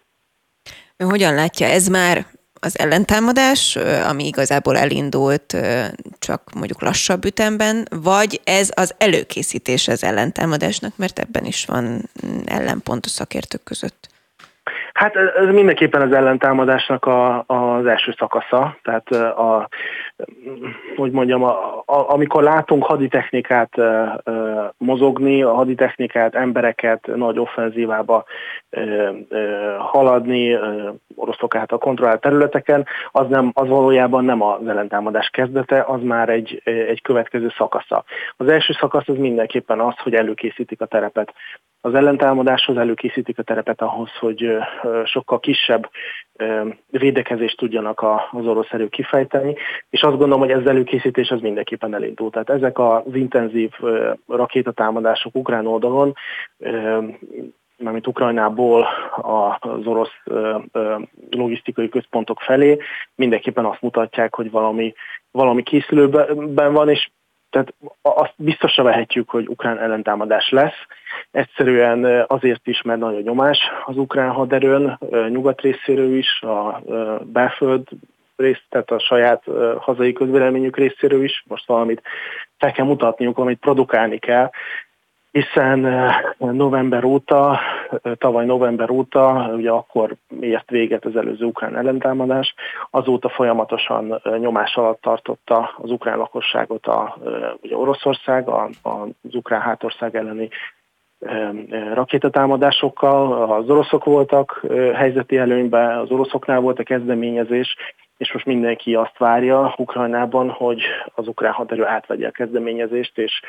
[SPEAKER 2] Ön hogyan látja, ez már az ellentámadás, ami igazából elindult csak mondjuk lassabb ütemben, vagy ez az előkészítés az ellentámadásnak, mert ebben is van ellenpont a szakértők között?
[SPEAKER 9] Hát ez mindenképpen az ellentámadásnak a, az első szakasza, tehát a, hogy mondjam, a, a, amikor látunk haditechnikát a, mozogni, a haditechnikát, embereket nagy offenzívába haladni, oroszok által kontrollált területeken, az, nem, az valójában nem az ellentámadás kezdete, az már egy, egy következő szakasza. Az első szakasz az mindenképpen az, hogy előkészítik a terepet az ellentámadáshoz előkészítik a terepet ahhoz, hogy sokkal kisebb védekezést tudjanak az orosz erők kifejteni, és azt gondolom, hogy ez előkészítés az mindenképpen elindult. Tehát ezek az intenzív rakétatámadások ukrán oldalon, mármint Ukrajnából az orosz logisztikai központok felé mindenképpen azt mutatják, hogy valami, valami készülőben van, és tehát azt biztosra vehetjük, hogy ukrán ellentámadás lesz. Egyszerűen azért is, mert nagy a nyomás az ukrán haderőn, nyugat részéről is, a belföld rész, tehát a saját hazai közvéleményük részéről is. Most valamit fel kell mutatniuk, valamit produkálni kell, hiszen eh, november óta, eh, tavaly november óta, ugye akkor ért véget az előző ukrán ellentámadás, azóta folyamatosan eh, nyomás alatt tartotta az ukrán lakosságot a, ugye Oroszország, a, az ukrán hátország elleni rakétatámadásokkal, az oroszok voltak helyzeti előnyben, az oroszoknál volt a kezdeményezés, és most mindenki azt várja Ukrajnában, hogy az ukrán haderő átvegye a kezdeményezést, és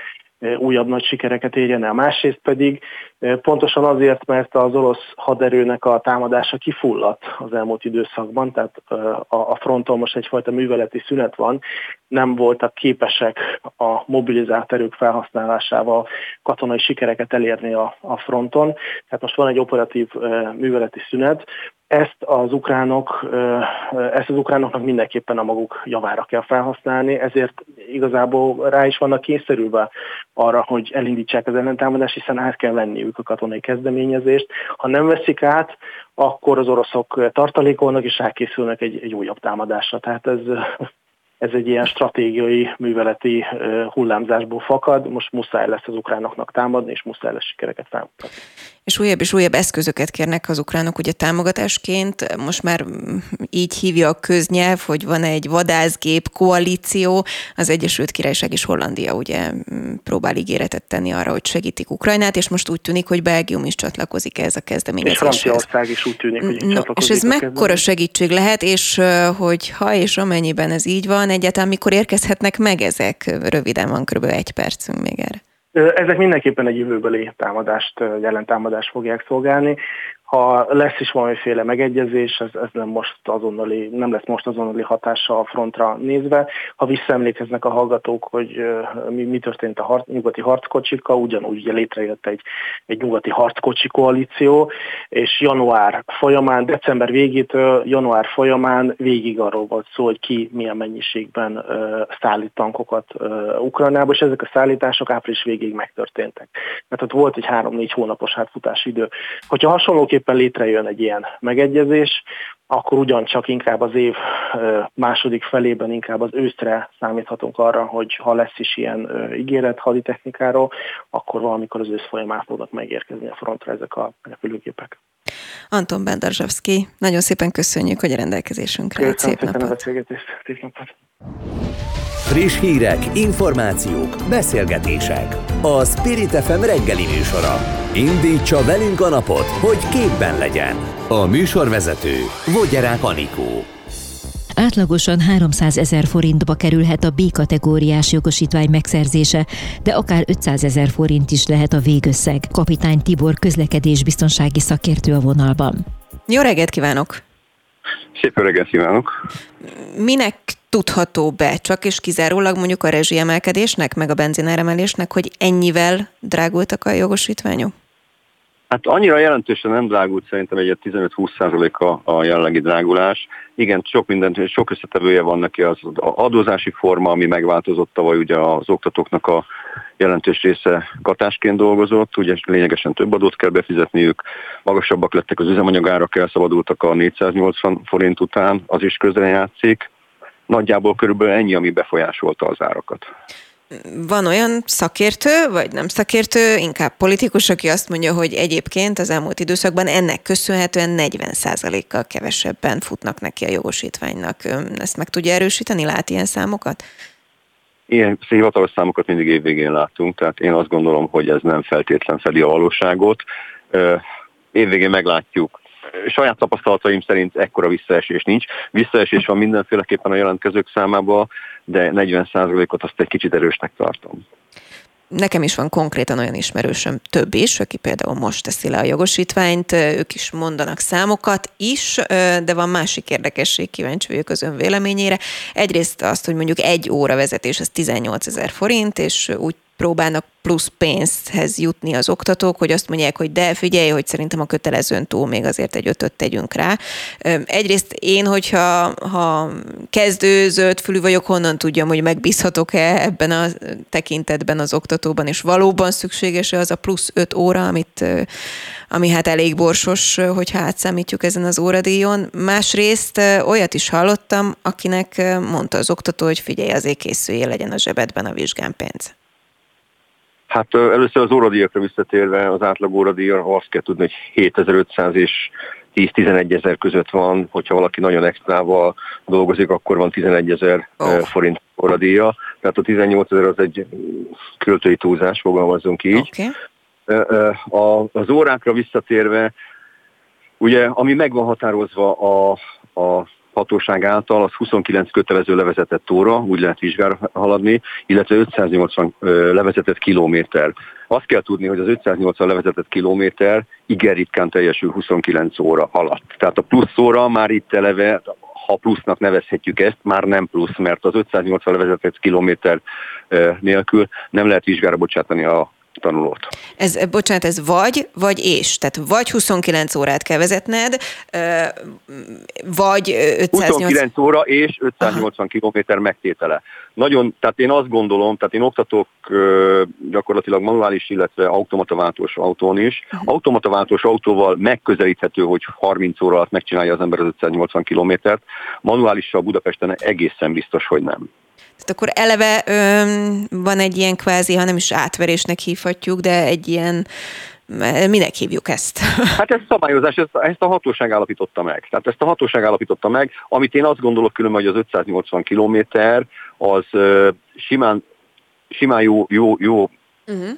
[SPEAKER 9] újabb nagy sikereket érjen el. Másrészt pedig pontosan azért, mert az orosz haderőnek a támadása kifulladt az elmúlt időszakban, tehát a fronton most egyfajta műveleti szünet van, nem voltak képesek a mobilizált erők felhasználásával katonai sikereket elérni a, fronton. Tehát most van egy operatív műveleti szünet, ezt az ukránok, ezt az ukránoknak mindenképpen a maguk javára kell felhasználni, ezért igazából rá is vannak kényszerülve arra, hogy elindítsák az ellentámadást, hiszen át kell venniük a katonai kezdeményezést. Ha nem veszik át, akkor az oroszok tartalékolnak és rákészülnek egy, egy újabb támadásra. Tehát ez ez egy ilyen stratégiai műveleti hullámzásból fakad, most muszáj lesz az ukránoknak támadni, és muszáj lesz sikereket felmutatni.
[SPEAKER 2] És újabb és újabb eszközöket kérnek az ukránok ugye támogatásként. Most már így hívja a köznyelv, hogy van egy vadászgép koalíció, az Egyesült Királyság és Hollandia ugye próbál ígéretet tenni arra, hogy segítik Ukrajnát, és most úgy tűnik, hogy Belgium is csatlakozik ehhez a kezdeményezéshez. És
[SPEAKER 9] Franciaország is úgy tűnik, hogy
[SPEAKER 2] no, És ez mekkora segítség lehet, és hogy ha és amennyiben ez így van, egyáltalán mikor érkezhetnek meg ezek? Röviden van, kb. egy percünk még erre.
[SPEAKER 9] Ezek mindenképpen egy jövőbeli támadást, jelentámadást fogják szolgálni ha lesz is valamiféle megegyezés, ez, ez nem, most azonnali, nem lesz most azonnali hatása a frontra nézve. Ha visszaemlékeznek a hallgatók, hogy mi, mi történt a harc, nyugati harckocsikkal, ugyanúgy ugye létrejött egy, egy nyugati harckocsi koalíció, és január folyamán, december végétől január folyamán végig arról volt szó, hogy ki milyen mennyiségben uh, szállít tankokat Ukrajnába, és ezek a szállítások április végéig megtörténtek. Mert ott volt egy három-négy hónapos átfutási idő. Hogyha hasonlóképp tulajdonképpen létrejön egy ilyen megegyezés, akkor ugyancsak inkább az év második felében, inkább az őszre számíthatunk arra, hogy ha lesz is ilyen ígéret haditechnikáról, akkor valamikor az ősz folyamán fognak megérkezni a frontra ezek a repülőgépek.
[SPEAKER 2] Anton Bendarzsavszki, nagyon szépen köszönjük, hogy a rendelkezésünkre
[SPEAKER 9] állt. Szép napot! A szép napot!
[SPEAKER 1] Friss hírek, információk, beszélgetések. A Spirit FM reggeli műsora. Indítsa velünk a napot, hogy képben legyen. A műsorvezető Vogyerák Anikó.
[SPEAKER 3] Átlagosan 300 ezer forintba kerülhet a B-kategóriás jogosítvány megszerzése, de akár 500 ezer forint is lehet a végösszeg. Kapitány Tibor közlekedés biztonsági szakértő a vonalban.
[SPEAKER 2] Jó reggelt kívánok!
[SPEAKER 10] Szép reggelt kívánok!
[SPEAKER 2] Minek tudható be, csak és kizárólag mondjuk a rezsiemelkedésnek, meg a benzináremelésnek, hogy ennyivel drágultak a jogosítványok?
[SPEAKER 10] Hát annyira jelentősen nem drágult szerintem egy 15-20% a, a jelenlegi drágulás. Igen, sok minden, sok összetevője van neki az adózási forma, ami megváltozott tavaly, ugye az oktatóknak a jelentős része katásként dolgozott, ugye lényegesen több adót kell befizetniük, magasabbak lettek az üzemanyagárak, elszabadultak a 480 forint után, az is közre játszik. Nagyjából körülbelül ennyi, ami befolyásolta az árakat
[SPEAKER 2] van olyan szakértő, vagy nem szakértő, inkább politikus, aki azt mondja, hogy egyébként az elmúlt időszakban ennek köszönhetően 40%-kal kevesebben futnak neki a jogosítványnak. Ezt meg tudja erősíteni? Lát ilyen számokat?
[SPEAKER 10] Ilyen hivatalos számokat mindig évvégén látunk, tehát én azt gondolom, hogy ez nem feltétlen fedi a valóságot. Évvégén meglátjuk, saját tapasztalataim szerint ekkora visszaesés nincs. Visszaesés van mindenféleképpen a jelentkezők számában, de 40%-ot azt egy kicsit erősnek tartom.
[SPEAKER 2] Nekem is van konkrétan olyan ismerősöm, több is, aki például most teszi le a jogosítványt, ők is mondanak számokat is, de van másik érdekesség, kíváncsi vagyok az ön véleményére. Egyrészt azt, hogy mondjuk egy óra vezetés az 18 ezer forint, és úgy próbálnak plusz pénzhez jutni az oktatók, hogy azt mondják, hogy de figyelj, hogy szerintem a kötelezőn túl még azért egy ötöt tegyünk rá. Egyrészt én, hogyha ha kezdő zöld fülű vagyok, honnan tudjam, hogy megbízhatok-e ebben a tekintetben az oktatóban, és valóban szükséges-e az a plusz öt óra, amit, ami hát elég borsos, hogyha átszámítjuk ezen az óradíjon. Másrészt olyat is hallottam, akinek mondta az oktató, hogy figyelj, azért készüljél, legyen a zsebedben a vizsgán pénz.
[SPEAKER 10] Hát először az óradíjakra visszatérve, az átlag óradíja azt kell tudni, hogy 7500 és 10-11 ezer között van, hogyha valaki nagyon extrával dolgozik, akkor van 11 ezer oh. forint óradíja. Tehát a 18 ezer az egy költői túlzás, fogalmazunk így. Okay. A, az órákra visszatérve, ugye, ami meg van határozva a, a hatóság által, az 29 kötelező levezetett óra, úgy lehet vizsgára haladni, illetve 580 levezetett kilométer. Azt kell tudni, hogy az 580 levezetett kilométer igen ritkán teljesül 29 óra alatt. Tehát a plusz óra már itt eleve, ha plusznak nevezhetjük ezt, már nem plusz, mert az 580 levezetett kilométer nélkül nem lehet vizsgára bocsátani a tanulót.
[SPEAKER 2] Ez, bocsánat, ez vagy, vagy és. Tehát vagy 29 órát kell vezetned, vagy 580...
[SPEAKER 10] 29 óra és 580 kilométer megtétele. Nagyon, tehát én azt gondolom, tehát én oktatok gyakorlatilag manuális, illetve automataváltós autón is. Automataváltós autóval megközelíthető, hogy 30 óra alatt megcsinálja az ember az 580 kilométert. Manuálissal Budapesten egészen biztos, hogy nem.
[SPEAKER 2] Tehát akkor eleve öm, van egy ilyen kvázi, ha nem is átverésnek hívhatjuk, de egy ilyen Minek hívjuk ezt?
[SPEAKER 10] Hát ez szabályozás, ezt, ezt a hatóság állapította meg. Tehát ezt a hatóság állapította meg, amit én azt gondolok különben, hogy az 580 kilométer az uh, simán, simán jó, jó, jó uh-huh.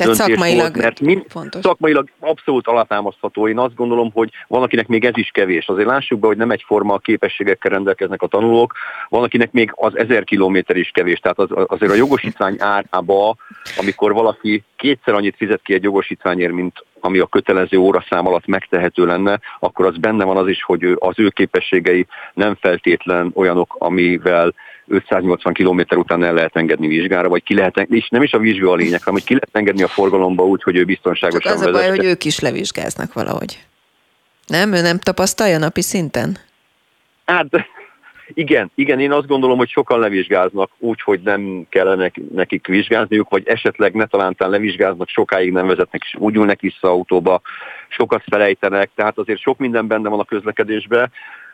[SPEAKER 2] Tehát szakmailag volt,
[SPEAKER 10] mert mind, fontos. szakmailag abszolút alátámasztható. Én azt gondolom, hogy van, akinek még ez is kevés. Azért lássuk be, hogy nem egyforma képességekkel rendelkeznek a tanulók, van, akinek még az ezer kilométer is kevés. Tehát az, azért a jogosítvány árába, amikor valaki kétszer annyit fizet ki egy jogosítványért, mint ami a kötelező óraszám alatt megtehető lenne, akkor az benne van az is, hogy az ő képességei nem feltétlen olyanok, amivel 580 km után el lehet engedni vizsgára, vagy ki lehet, és nem is a vizsga a lényeg, hanem hogy ki lehet engedni a forgalomba úgy, hogy ő biztonságosan
[SPEAKER 2] Csak az a baj, hogy ők is levizsgáznak valahogy. Nem? Ő nem tapasztalja napi szinten?
[SPEAKER 10] Hát igen, igen, én azt gondolom, hogy sokan levizsgáznak úgy, hogy nem kellene nekik vizsgázniuk, vagy esetleg ne talántán levizsgáznak, sokáig nem vezetnek, és úgy ülnek vissza autóba, sokat felejtenek, tehát azért sok minden benne van a közlekedésben,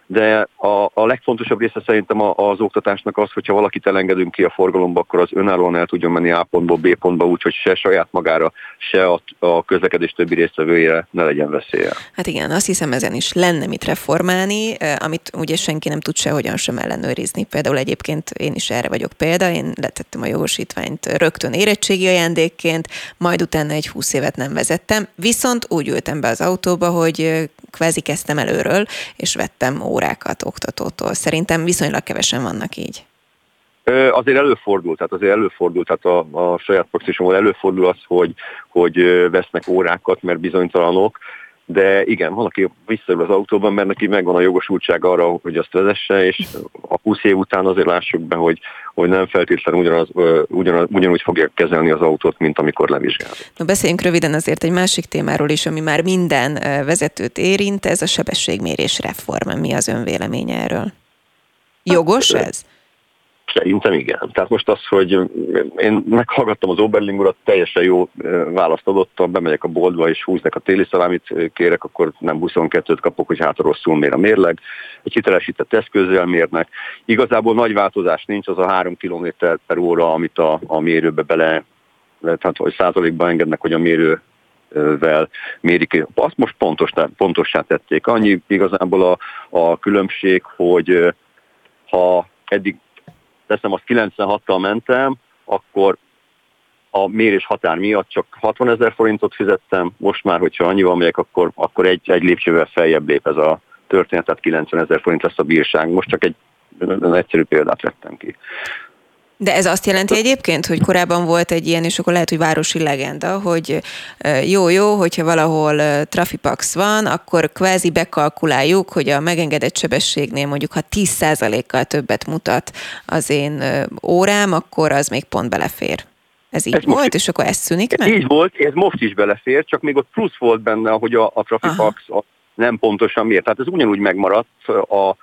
[SPEAKER 10] de a, a legfontosabb része szerintem az oktatásnak az, hogyha valakit elengedünk ki a forgalomba, akkor az önállóan el tudjon menni A pontból B pontba, úgyhogy se saját magára, se a, a közlekedés többi résztvevőjére ne legyen veszélye.
[SPEAKER 2] Hát igen, azt hiszem ezen is lenne mit reformálni, amit ugye senki nem tud sehogyan sem ellenőrizni. Például egyébként én is erre vagyok példa, én letettem a jogosítványt rögtön érettségi ajándékként, majd utána egy húsz évet nem vezettem, viszont úgy ültem be az autóba, hogy kvázi kezdtem előről, és vettem órákat oktatótól. Szerintem viszonylag kevesen vannak így.
[SPEAKER 10] Azért előfordul, tehát azért előfordul, tehát a, a saját praxisomból előfordul az, hogy, hogy vesznek órákat, mert bizonytalanok, de igen, van, aki visszaül az autóban, mert neki megvan a jogosultság arra, hogy azt vezesse, és a 20 év után azért lássuk be, hogy, hogy nem feltétlenül ugyanaz, ugyanaz, ugyanúgy fogja kezelni az autót, mint amikor levizsgál.
[SPEAKER 2] Na beszéljünk röviden azért egy másik témáról is, ami már minden vezetőt érint, ez a sebességmérés reform. Mi az ön véleménye erről? Jogos hát, ez?
[SPEAKER 10] Szerintem igen. Tehát most az, hogy én meghallgattam az Oberling urat, teljesen jó választ adott, bemegyek a boltba és húznak a téli szalámit kérek, akkor nem 22-t kapok, hogy hát rosszul mér a mérleg. Egy hitelesített eszközzel mérnek. Igazából nagy változás nincs, az a 3 km per óra, amit a, a mérőbe bele, tehát hogy százalékban engednek, hogy a mérő vel mérik. Azt most pontos, pontossá tették. Annyi igazából a, a különbség, hogy ha eddig teszem azt 96-tal mentem, akkor a mérés határ miatt csak 60 ezer forintot fizettem, most már, hogyha annyival megyek, akkor, akkor egy, egy lépcsővel feljebb lép ez a történet, tehát 90 ezer forint lesz a bírság. Most csak egy, egy egyszerű példát vettem ki.
[SPEAKER 2] De ez azt jelenti egyébként, hogy korábban volt egy ilyen, és akkor lehet, hogy városi legenda, hogy jó-jó, hogyha valahol trafipax van, akkor kvázi bekalkuláljuk, hogy a megengedett sebességnél mondjuk, ha 10%-kal többet mutat az én órám, akkor az még pont belefér. Ez így ez volt, és akkor ez szűnik meg?
[SPEAKER 10] Így volt, ez most is belefér, csak még ott plusz volt benne, hogy a, a Trafipax nem pontosan miért. Tehát ez ugyanúgy megmaradt a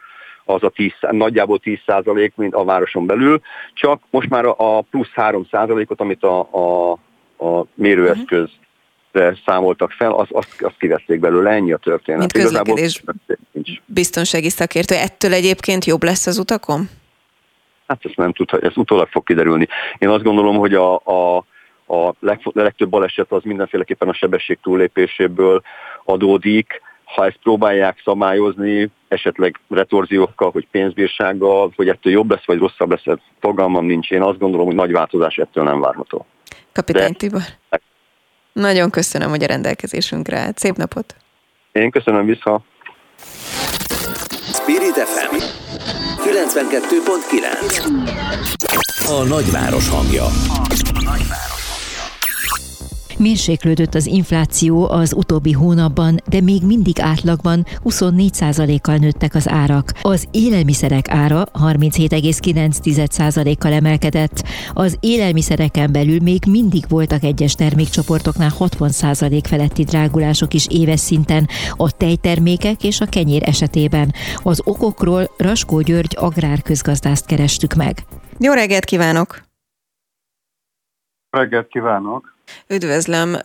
[SPEAKER 10] az a 10, nagyjából 10 százalék, mint a városon belül, csak most már a plusz 3 százalékot, amit a, a, a mérőeszköz uh-huh. számoltak fel, azt az, az kivették belőle, ennyi a történet.
[SPEAKER 2] Mint közlekedés biztonsági szakértő, ettől egyébként jobb lesz az utakon?
[SPEAKER 10] Hát ezt nem tudhat, ez utólag fog kiderülni. Én azt gondolom, hogy a, a, a legtöbb baleset az mindenféleképpen a sebesség túllépéséből adódik, ha ezt próbálják szabályozni, esetleg retorziókkal, hogy pénzbírsággal, hogy ettől jobb lesz, vagy rosszabb lesz, fogalmam nincs. Én azt gondolom, hogy nagy változás ettől nem várható.
[SPEAKER 2] Kapitány De... Tibor, nagyon köszönöm, hogy a rendelkezésünkre állt. Szép napot!
[SPEAKER 10] Én köszönöm vissza.
[SPEAKER 1] Spirit FM 92.9 A nagyváros hangja.
[SPEAKER 3] Mérséklődött az infláció az utóbbi hónapban, de még mindig átlagban 24%-kal nőttek az árak. Az élelmiszerek ára 37,9%-kal emelkedett. Az élelmiszereken belül még mindig voltak egyes termékcsoportoknál 60% feletti drágulások is éves szinten, a tejtermékek és a kenyér esetében. Az okokról Raskó György agrárközgazdászt kerestük meg.
[SPEAKER 2] Jó reggelt kívánok!
[SPEAKER 11] Reggelt kívánok!
[SPEAKER 2] Üdvözlöm.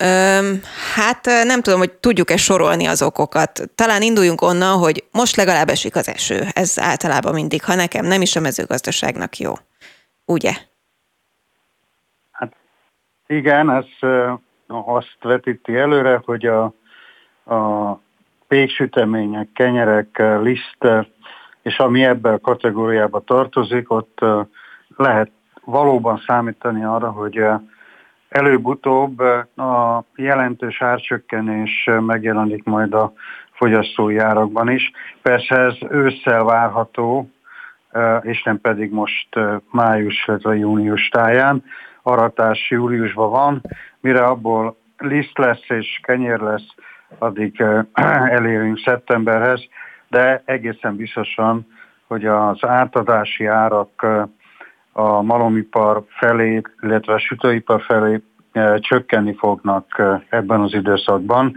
[SPEAKER 2] Hát nem tudom, hogy tudjuk-e sorolni az okokat. Talán induljunk onnan, hogy most legalább esik az eső. Ez általában mindig, ha nekem nem is a mezőgazdaságnak jó. Ugye?
[SPEAKER 11] Hát igen, ez azt vetíti előre, hogy a, a péksütemények, kenyerek, liszt, és ami ebben a kategóriába tartozik, ott lehet valóban számítani arra, hogy Előbb-utóbb a jelentős árcsökkenés megjelenik majd a fogyasztói árakban is. Persze ez ősszel várható, és nem pedig most május, illetve június táján. Aratás júliusban van, mire abból liszt lesz és kenyér lesz, addig elérünk szeptemberhez, de egészen biztosan, hogy az átadási árak a malomipar felé, illetve a sütőipar felé e, csökkenni fognak e, ebben az időszakban.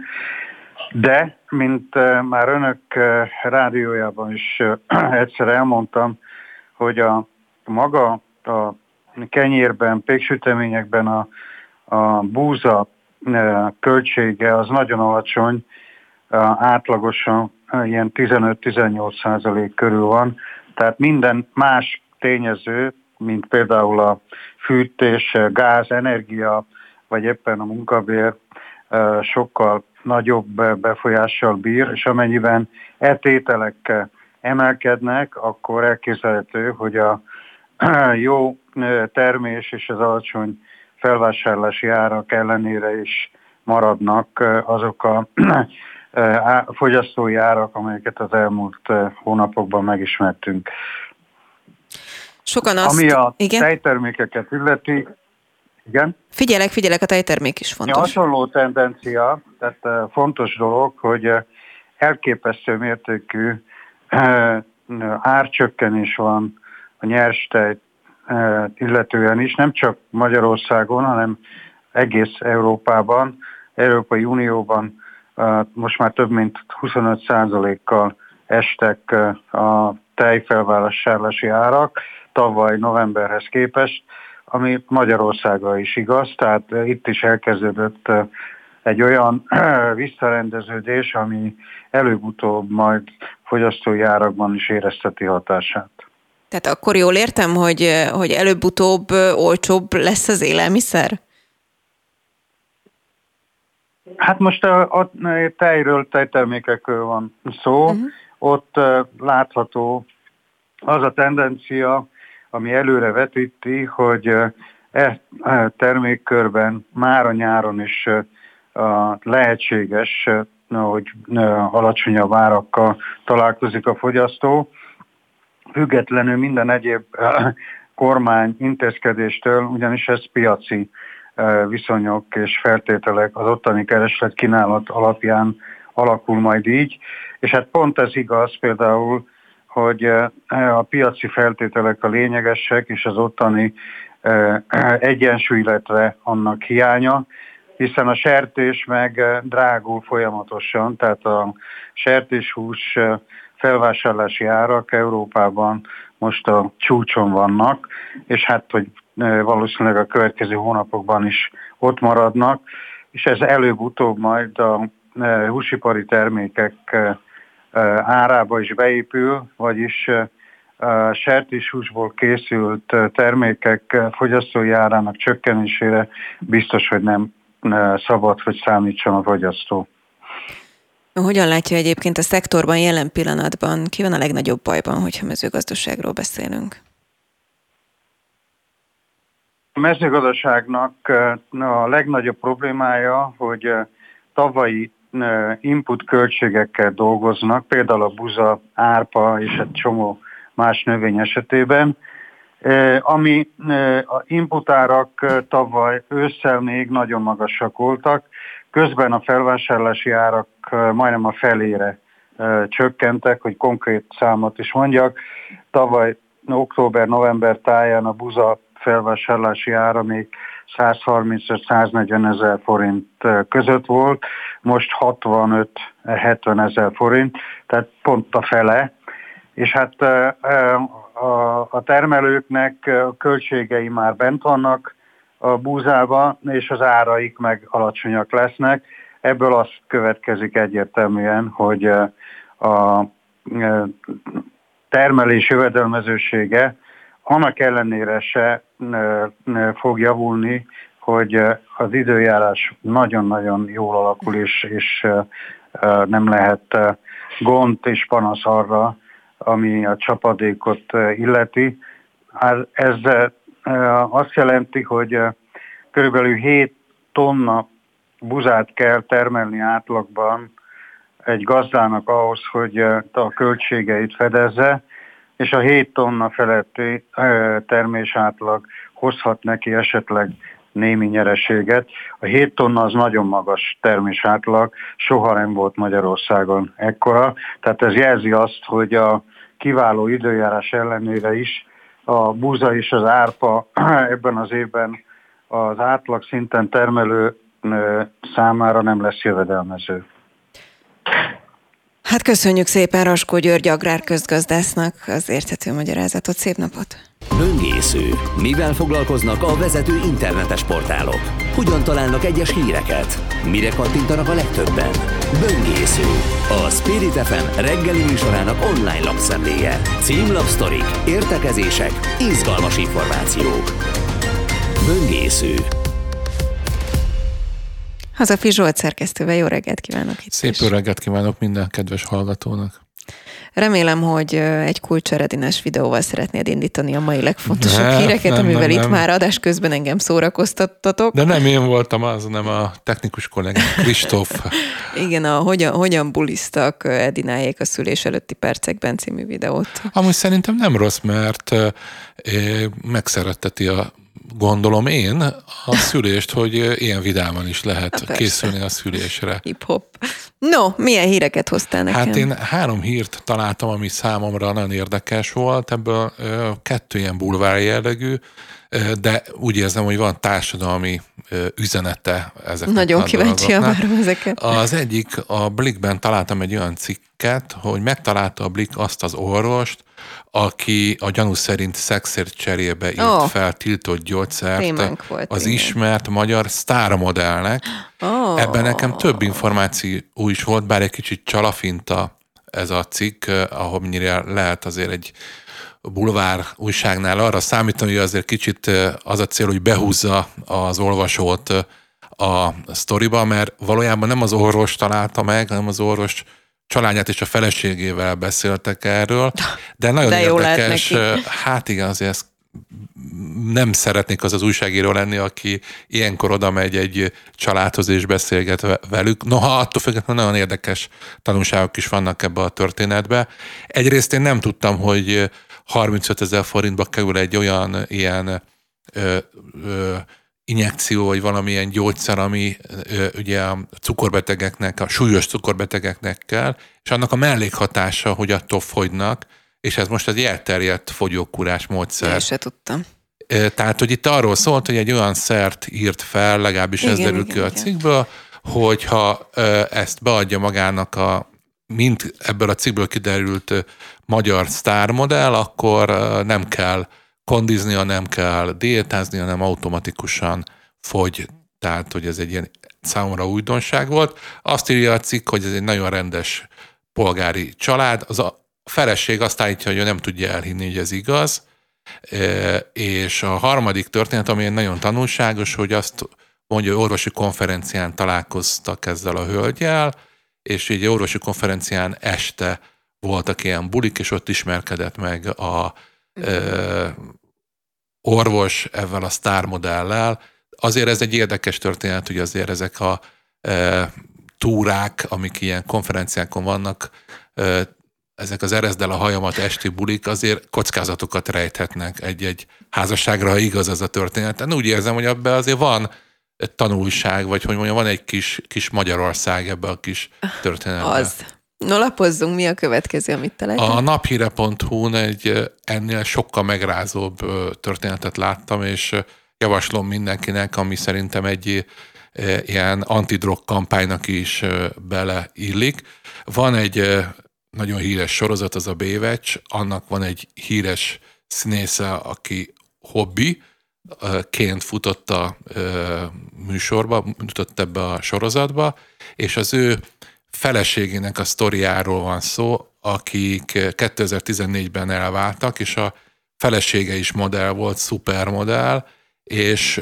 [SPEAKER 11] De, mint e, már önök rádiójában is egyszer elmondtam, hogy a maga a kenyérben, péksüteményekben a, a búza költsége az nagyon alacsony, átlagosan ilyen 15-18 százalék körül van, tehát minden más tényező mint például a fűtés, gáz, energia, vagy éppen a munkabér sokkal nagyobb befolyással bír, és amennyiben etételek emelkednek, akkor elképzelhető, hogy a jó termés és az alacsony felvásárlási árak ellenére is maradnak azok a fogyasztói árak, amelyeket az elmúlt hónapokban megismertünk.
[SPEAKER 2] Sokan azt...
[SPEAKER 11] Ami a igen? tejtermékeket illeti, igen?
[SPEAKER 2] Figyelek, figyelek, a tejtermék is fontos.
[SPEAKER 11] A hasonló tendencia, tehát fontos dolog, hogy elképesztő mértékű árcsökkenés van a nyers tej illetően is, nem csak Magyarországon, hanem egész Európában, Európai Unióban most már több mint 25%-kal estek a tejfelvásárlási árak tavaly novemberhez képest, ami Magyarországra is igaz, tehát itt is elkezdődött egy olyan visszarendeződés, ami előbb-utóbb majd fogyasztói árakban is érezteti hatását.
[SPEAKER 2] Tehát akkor jól értem, hogy, hogy előbb-utóbb olcsóbb lesz az élelmiszer?
[SPEAKER 11] Hát most a, a tejről, tejtermékekről van szó. Uh-huh. Ott látható az a tendencia, ami előre vetíti, hogy e termékkörben már a nyáron is lehetséges, hogy alacsonyabb árakkal találkozik a fogyasztó, függetlenül minden egyéb kormány intézkedéstől, ugyanis ez piaci viszonyok és feltételek az ottani kereslet kínálat alapján alakul majd így, és hát pont ez igaz például hogy a piaci feltételek a lényegesek, és az ottani egyensúly, illetve annak hiánya, hiszen a sertés meg drágul folyamatosan, tehát a sertéshús felvásárlási árak Európában most a csúcson vannak, és hát, hogy valószínűleg a következő hónapokban is ott maradnak, és ez előbb-utóbb majd a húsipari termékek árába is beépül, vagyis sertéshúsból készült termékek fogyasztói árának csökkenésére biztos, hogy nem szabad, hogy számítson a fogyasztó.
[SPEAKER 2] Hogyan látja egyébként a szektorban jelen pillanatban? Ki van a legnagyobb bajban, hogyha mezőgazdaságról beszélünk?
[SPEAKER 11] A mezőgazdaságnak a legnagyobb problémája, hogy tavalyi input költségekkel dolgoznak, például a buza, árpa és egy csomó más növény esetében, ami a inputárak tavaly ősszel még nagyon magasak voltak, közben a felvásárlási árak majdnem a felére csökkentek, hogy konkrét számot is mondjak. Tavaly október-november táján a buza felvásárlási ára még 130-140 ezer forint között volt, most 65-70 ezer forint, tehát pont a fele. És hát a termelőknek a költségei már bent vannak a búzába, és az áraik meg alacsonyak lesznek. Ebből az következik egyértelműen, hogy a termelés jövedelmezősége annak ellenére se fog javulni, hogy az időjárás nagyon-nagyon jól alakul, és, és nem lehet gond és panasz arra, ami a csapadékot illeti. Hát ez azt jelenti, hogy körülbelül 7 tonna buzát kell termelni átlagban egy gazdának ahhoz, hogy a költségeit fedezze, és a 7 tonna feletti termés átlag hozhat neki esetleg némi nyereséget. A 7 tonna az nagyon magas termés átlag, soha nem volt Magyarországon ekkora, tehát ez jelzi azt, hogy a kiváló időjárás ellenére is a búza és az árpa ebben az évben az átlag szinten termelő számára nem lesz jövedelmező.
[SPEAKER 2] Hát köszönjük szépen Raskó György agrárközgazdásznak az érthető magyarázatot. Szép napot!
[SPEAKER 1] Böngésző. Mivel foglalkoznak a vezető internetes portálok? Hogyan találnak egyes híreket? Mire kattintanak a legtöbben? Böngésző. A Spirit FM reggeli műsorának online lapszemléje. Címlapsztorik, értekezések, izgalmas információk. Böngésző.
[SPEAKER 2] Hazafi Zsolt szerkesztővel jó reggelt kívánok itt
[SPEAKER 12] Szép jó reggelt kívánok minden kedves hallgatónak.
[SPEAKER 2] Remélem, hogy egy kulcseredines videóval szeretnéd indítani a mai legfontosabb ne, híreket, nem, amivel nem, itt nem. már adás közben engem szórakoztattatok.
[SPEAKER 12] De nem én voltam az, nem a technikus kollégám, Kristóf.
[SPEAKER 2] Igen, a hogyan, hogyan bulisztak Edinájék a szülés előtti percekben című videót.
[SPEAKER 12] Amúgy szerintem nem rossz, mert megszeretteti a gondolom én a szülést, hogy ilyen vidáman is lehet Persze. készülni a szülésre.
[SPEAKER 2] Hip-hop. No, milyen híreket hoztál nekem?
[SPEAKER 12] Hát én három hírt találtam, ami számomra nagyon érdekes volt, ebből kettő ilyen bulvár jellegű, de úgy érzem, hogy van társadalmi üzenete ezeknek
[SPEAKER 2] Nagyon kíváncsi várom ezeket.
[SPEAKER 12] Az egyik, a Blikben találtam egy olyan cikket, hogy megtalálta a Blik azt az orvost, aki a gyanú szerint szexért cserébe írt oh. fel tiltott gyógyszert volt, az igen. ismert magyar sztármodellnek. Oh. Ebben nekem több információ is volt, bár egy kicsit csalafinta ez a cikk, ahol mennyire lehet azért egy bulvár újságnál arra számítani, hogy azért kicsit az a cél, hogy behúzza az olvasót a sztoriba, mert valójában nem az orvos találta meg, hanem az orvos családját és a feleségével beszéltek erről, de nagyon de érdekes, hát igen, azért ezt nem szeretnék az az újságíró lenni, aki ilyenkor oda megy egy családhoz és beszélget velük. Noha attól függetlenül nagyon érdekes tanulságok is vannak ebbe a történetbe. Egyrészt én nem tudtam, hogy 35 ezer forintba kerül egy olyan ilyen ö, ö, injekció, vagy valamilyen gyógyszer, ami ö, ugye a cukorbetegeknek, a súlyos cukorbetegeknek kell, és annak a mellékhatása, hogy attól fogynak, és ez most egy elterjedt fogyókúrás módszer. Én
[SPEAKER 2] se tudtam.
[SPEAKER 12] Tehát, hogy itt arról szólt, hogy egy olyan szert írt fel, legalábbis igen, ez derül ki a cikkből, hogyha ezt beadja magának a, mint ebből a cikkből kiderült magyar sztármodell, akkor nem kell kondiznia, nem kell diétázni, hanem automatikusan fogy. Tehát, hogy ez egy ilyen számomra újdonság volt. Azt írja a cikk, hogy ez egy nagyon rendes polgári család. Az a feleség azt állítja, hogy ő nem tudja elhinni, hogy ez igaz. És a harmadik történet, ami nagyon tanulságos, hogy azt mondja, hogy orvosi konferencián találkoztak ezzel a hölgyel, és így orvosi konferencián este voltak ilyen bulik, és ott ismerkedett meg a ö, orvos ezzel a sztármodellel. Azért ez egy érdekes történet, hogy azért ezek a ö, túrák, amik ilyen konferenciákon vannak, ezek az erezdel a hajamat esti bulik azért kockázatokat rejthetnek egy-egy házasságra, ha igaz ez a történet. Én úgy érzem, hogy ebbe azért van tanulság, vagy hogy mondjam, van egy kis, kis Magyarország ebbe a kis történetbe.
[SPEAKER 2] Az. No, lapozzunk, mi a következő, amit te
[SPEAKER 12] A naphíre.hu-n egy ennél sokkal megrázóbb történetet láttam, és javaslom mindenkinek, ami szerintem egy ilyen antidrog kampánynak is beleillik. Van egy nagyon híres sorozat, az a Bévecs, annak van egy híres színésze, aki hobbi, ként futott a műsorba, futott ebbe a sorozatba, és az ő feleségének a sztoriáról van szó, akik 2014-ben elváltak, és a felesége is modell volt, szupermodell, és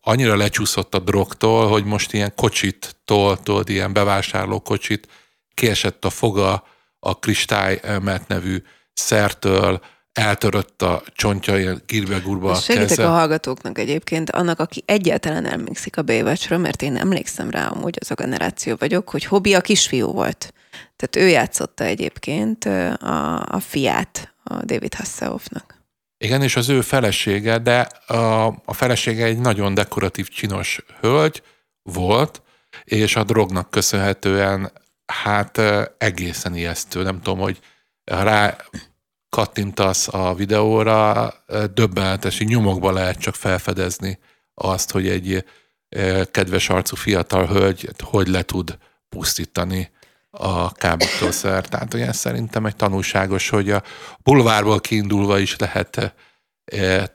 [SPEAKER 12] annyira lecsúszott a drogtól, hogy most ilyen kocsit tolt, ilyen bevásárló kocsit, kiesett a foga a kristálymet nevű szertől, eltörött a csontja, gírbe gurba a
[SPEAKER 2] Segítek keze. a hallgatóknak egyébként, annak, aki egyáltalán emlékszik a Baywatchra, mert én emlékszem rá, hogy az a generáció vagyok, hogy hobbi a kisfiú volt. Tehát ő játszotta egyébként a, a fiát a David Hasselhoffnak.
[SPEAKER 12] Igen, és az ő felesége, de a, a felesége egy nagyon dekoratív, csinos hölgy volt, és a drognak köszönhetően hát egészen ijesztő. Nem tudom, hogy rá kattintasz a videóra, döbbenetes, nyomokba lehet csak felfedezni azt, hogy egy kedves arcú fiatal hölgy hogy le tud pusztítani a kábítószer. Tehát olyan szerintem egy tanulságos, hogy a bulvárból kiindulva is lehet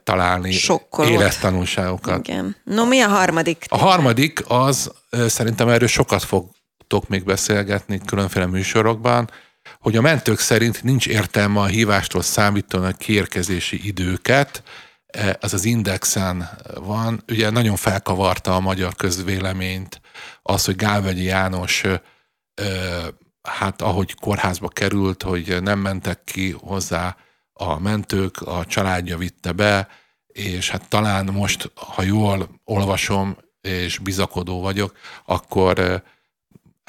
[SPEAKER 12] találni Sokkolott. élettanulságokat.
[SPEAKER 2] Igen. No, mi a harmadik?
[SPEAKER 12] A harmadik az, szerintem erről sokat fogtok még beszélgetni különféle műsorokban, hogy a mentők szerint nincs értelme a hívástól számítani a kiérkezési időket, e, az az indexen van. Ugye nagyon felkavarta a magyar közvéleményt az, hogy Gálvegyi János hát ahogy kórházba került, hogy nem mentek ki hozzá a mentők, a családja vitte be, és hát talán most, ha jól olvasom, és bizakodó vagyok, akkor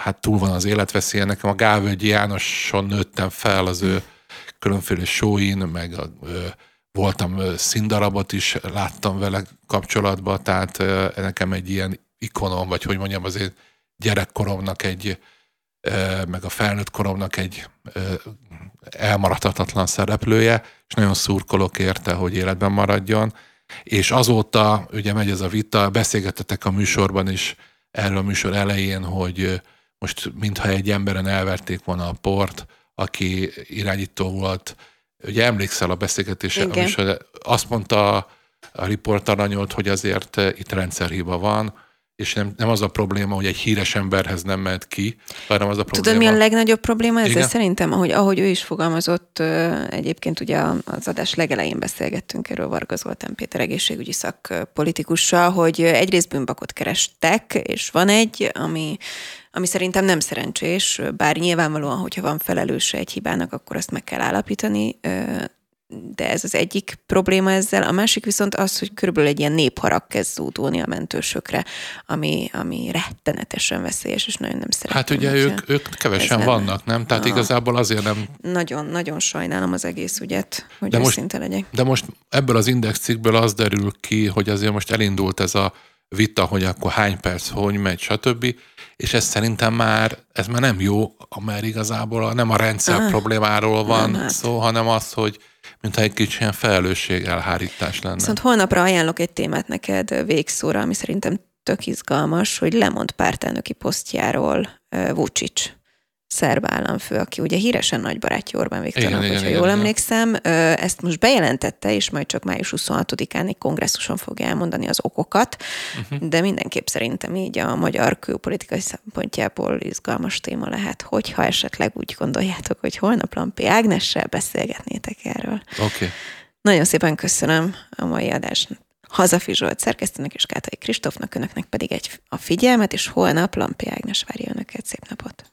[SPEAKER 12] hát túl van az életveszélye. Nekem a Gálvölgyi Jánoson nőttem fel az ő különféle showin, meg a, ö, voltam ö, színdarabot is, láttam vele kapcsolatban, tehát ö, nekem egy ilyen ikonom, vagy hogy mondjam, azért gyerekkoromnak egy, ö, meg a felnőtt koromnak egy ö, elmaradhatatlan szereplője, és nagyon szurkolok érte, hogy életben maradjon. És azóta ugye megy ez a vita, beszélgetetek a műsorban is erről a műsor elején, hogy most mintha egy emberen elverték volna a port, aki irányító volt. Ugye emlékszel a beszélgetésre, Igen. azt mondta a riportaranyolt, hogy azért itt rendszerhiba van, és nem, nem az a probléma, hogy egy híres emberhez nem mehet ki, hanem az a probléma...
[SPEAKER 2] Tudod, mi a legnagyobb probléma ezzel Igen? szerintem? Ahogy, ahogy ő is fogalmazott, egyébként ugye az adás legelején beszélgettünk erről Varga Zoltán Péter egészségügyi szakpolitikussal, hogy egyrészt bűnbakot kerestek, és van egy, ami ami szerintem nem szerencsés, bár nyilvánvalóan, hogyha van felelőse egy hibának, akkor azt meg kell állapítani, de ez az egyik probléma ezzel. A másik viszont az, hogy körülbelül egy ilyen népharag kezd zúdulni a mentősökre, ami, ami rettenetesen veszélyes, és nagyon nem szeretem.
[SPEAKER 12] Hát ugye ők, ők kevesen nem, vannak, nem? Tehát a, igazából azért nem...
[SPEAKER 2] Nagyon, nagyon sajnálom az egész ügyet, hogy de most, legyek.
[SPEAKER 12] De most ebből az index cikkből az derül ki, hogy azért most elindult ez a vita, hogy akkor hány perc, hogy megy, stb. És ez szerintem már, ez már nem jó, mert igazából nem a rendszer ah, problémáról van nem, hát. szó, hanem az, hogy mintha egy kicsi ilyen felelősség elhárítás lenne.
[SPEAKER 2] Viszont holnapra ajánlok egy témát neked végszóra, ami szerintem tök izgalmas, hogy lemond pártelnöki posztjáról Vucic szerb államfő, aki ugye híresen nagy barátja Orbán Viktornak, igen, hogyha igen, jól igen, emlékszem. Ezt most bejelentette, és majd csak május 26-án egy kongresszuson fogja elmondani az okokat, uh-huh. de mindenképp szerintem így a magyar külpolitikai szempontjából izgalmas téma lehet, hogyha esetleg úgy gondoljátok, hogy holnap Lampi Ágnessel beszélgetnétek erről.
[SPEAKER 12] Oké. Okay.
[SPEAKER 2] Nagyon szépen köszönöm a mai adást. Hazafi Zsolt szerkesztőnek és Kátai Kristófnak, önöknek pedig egy a figyelmet, és holnap Lampi Ágnes várja önöket. Szép napot!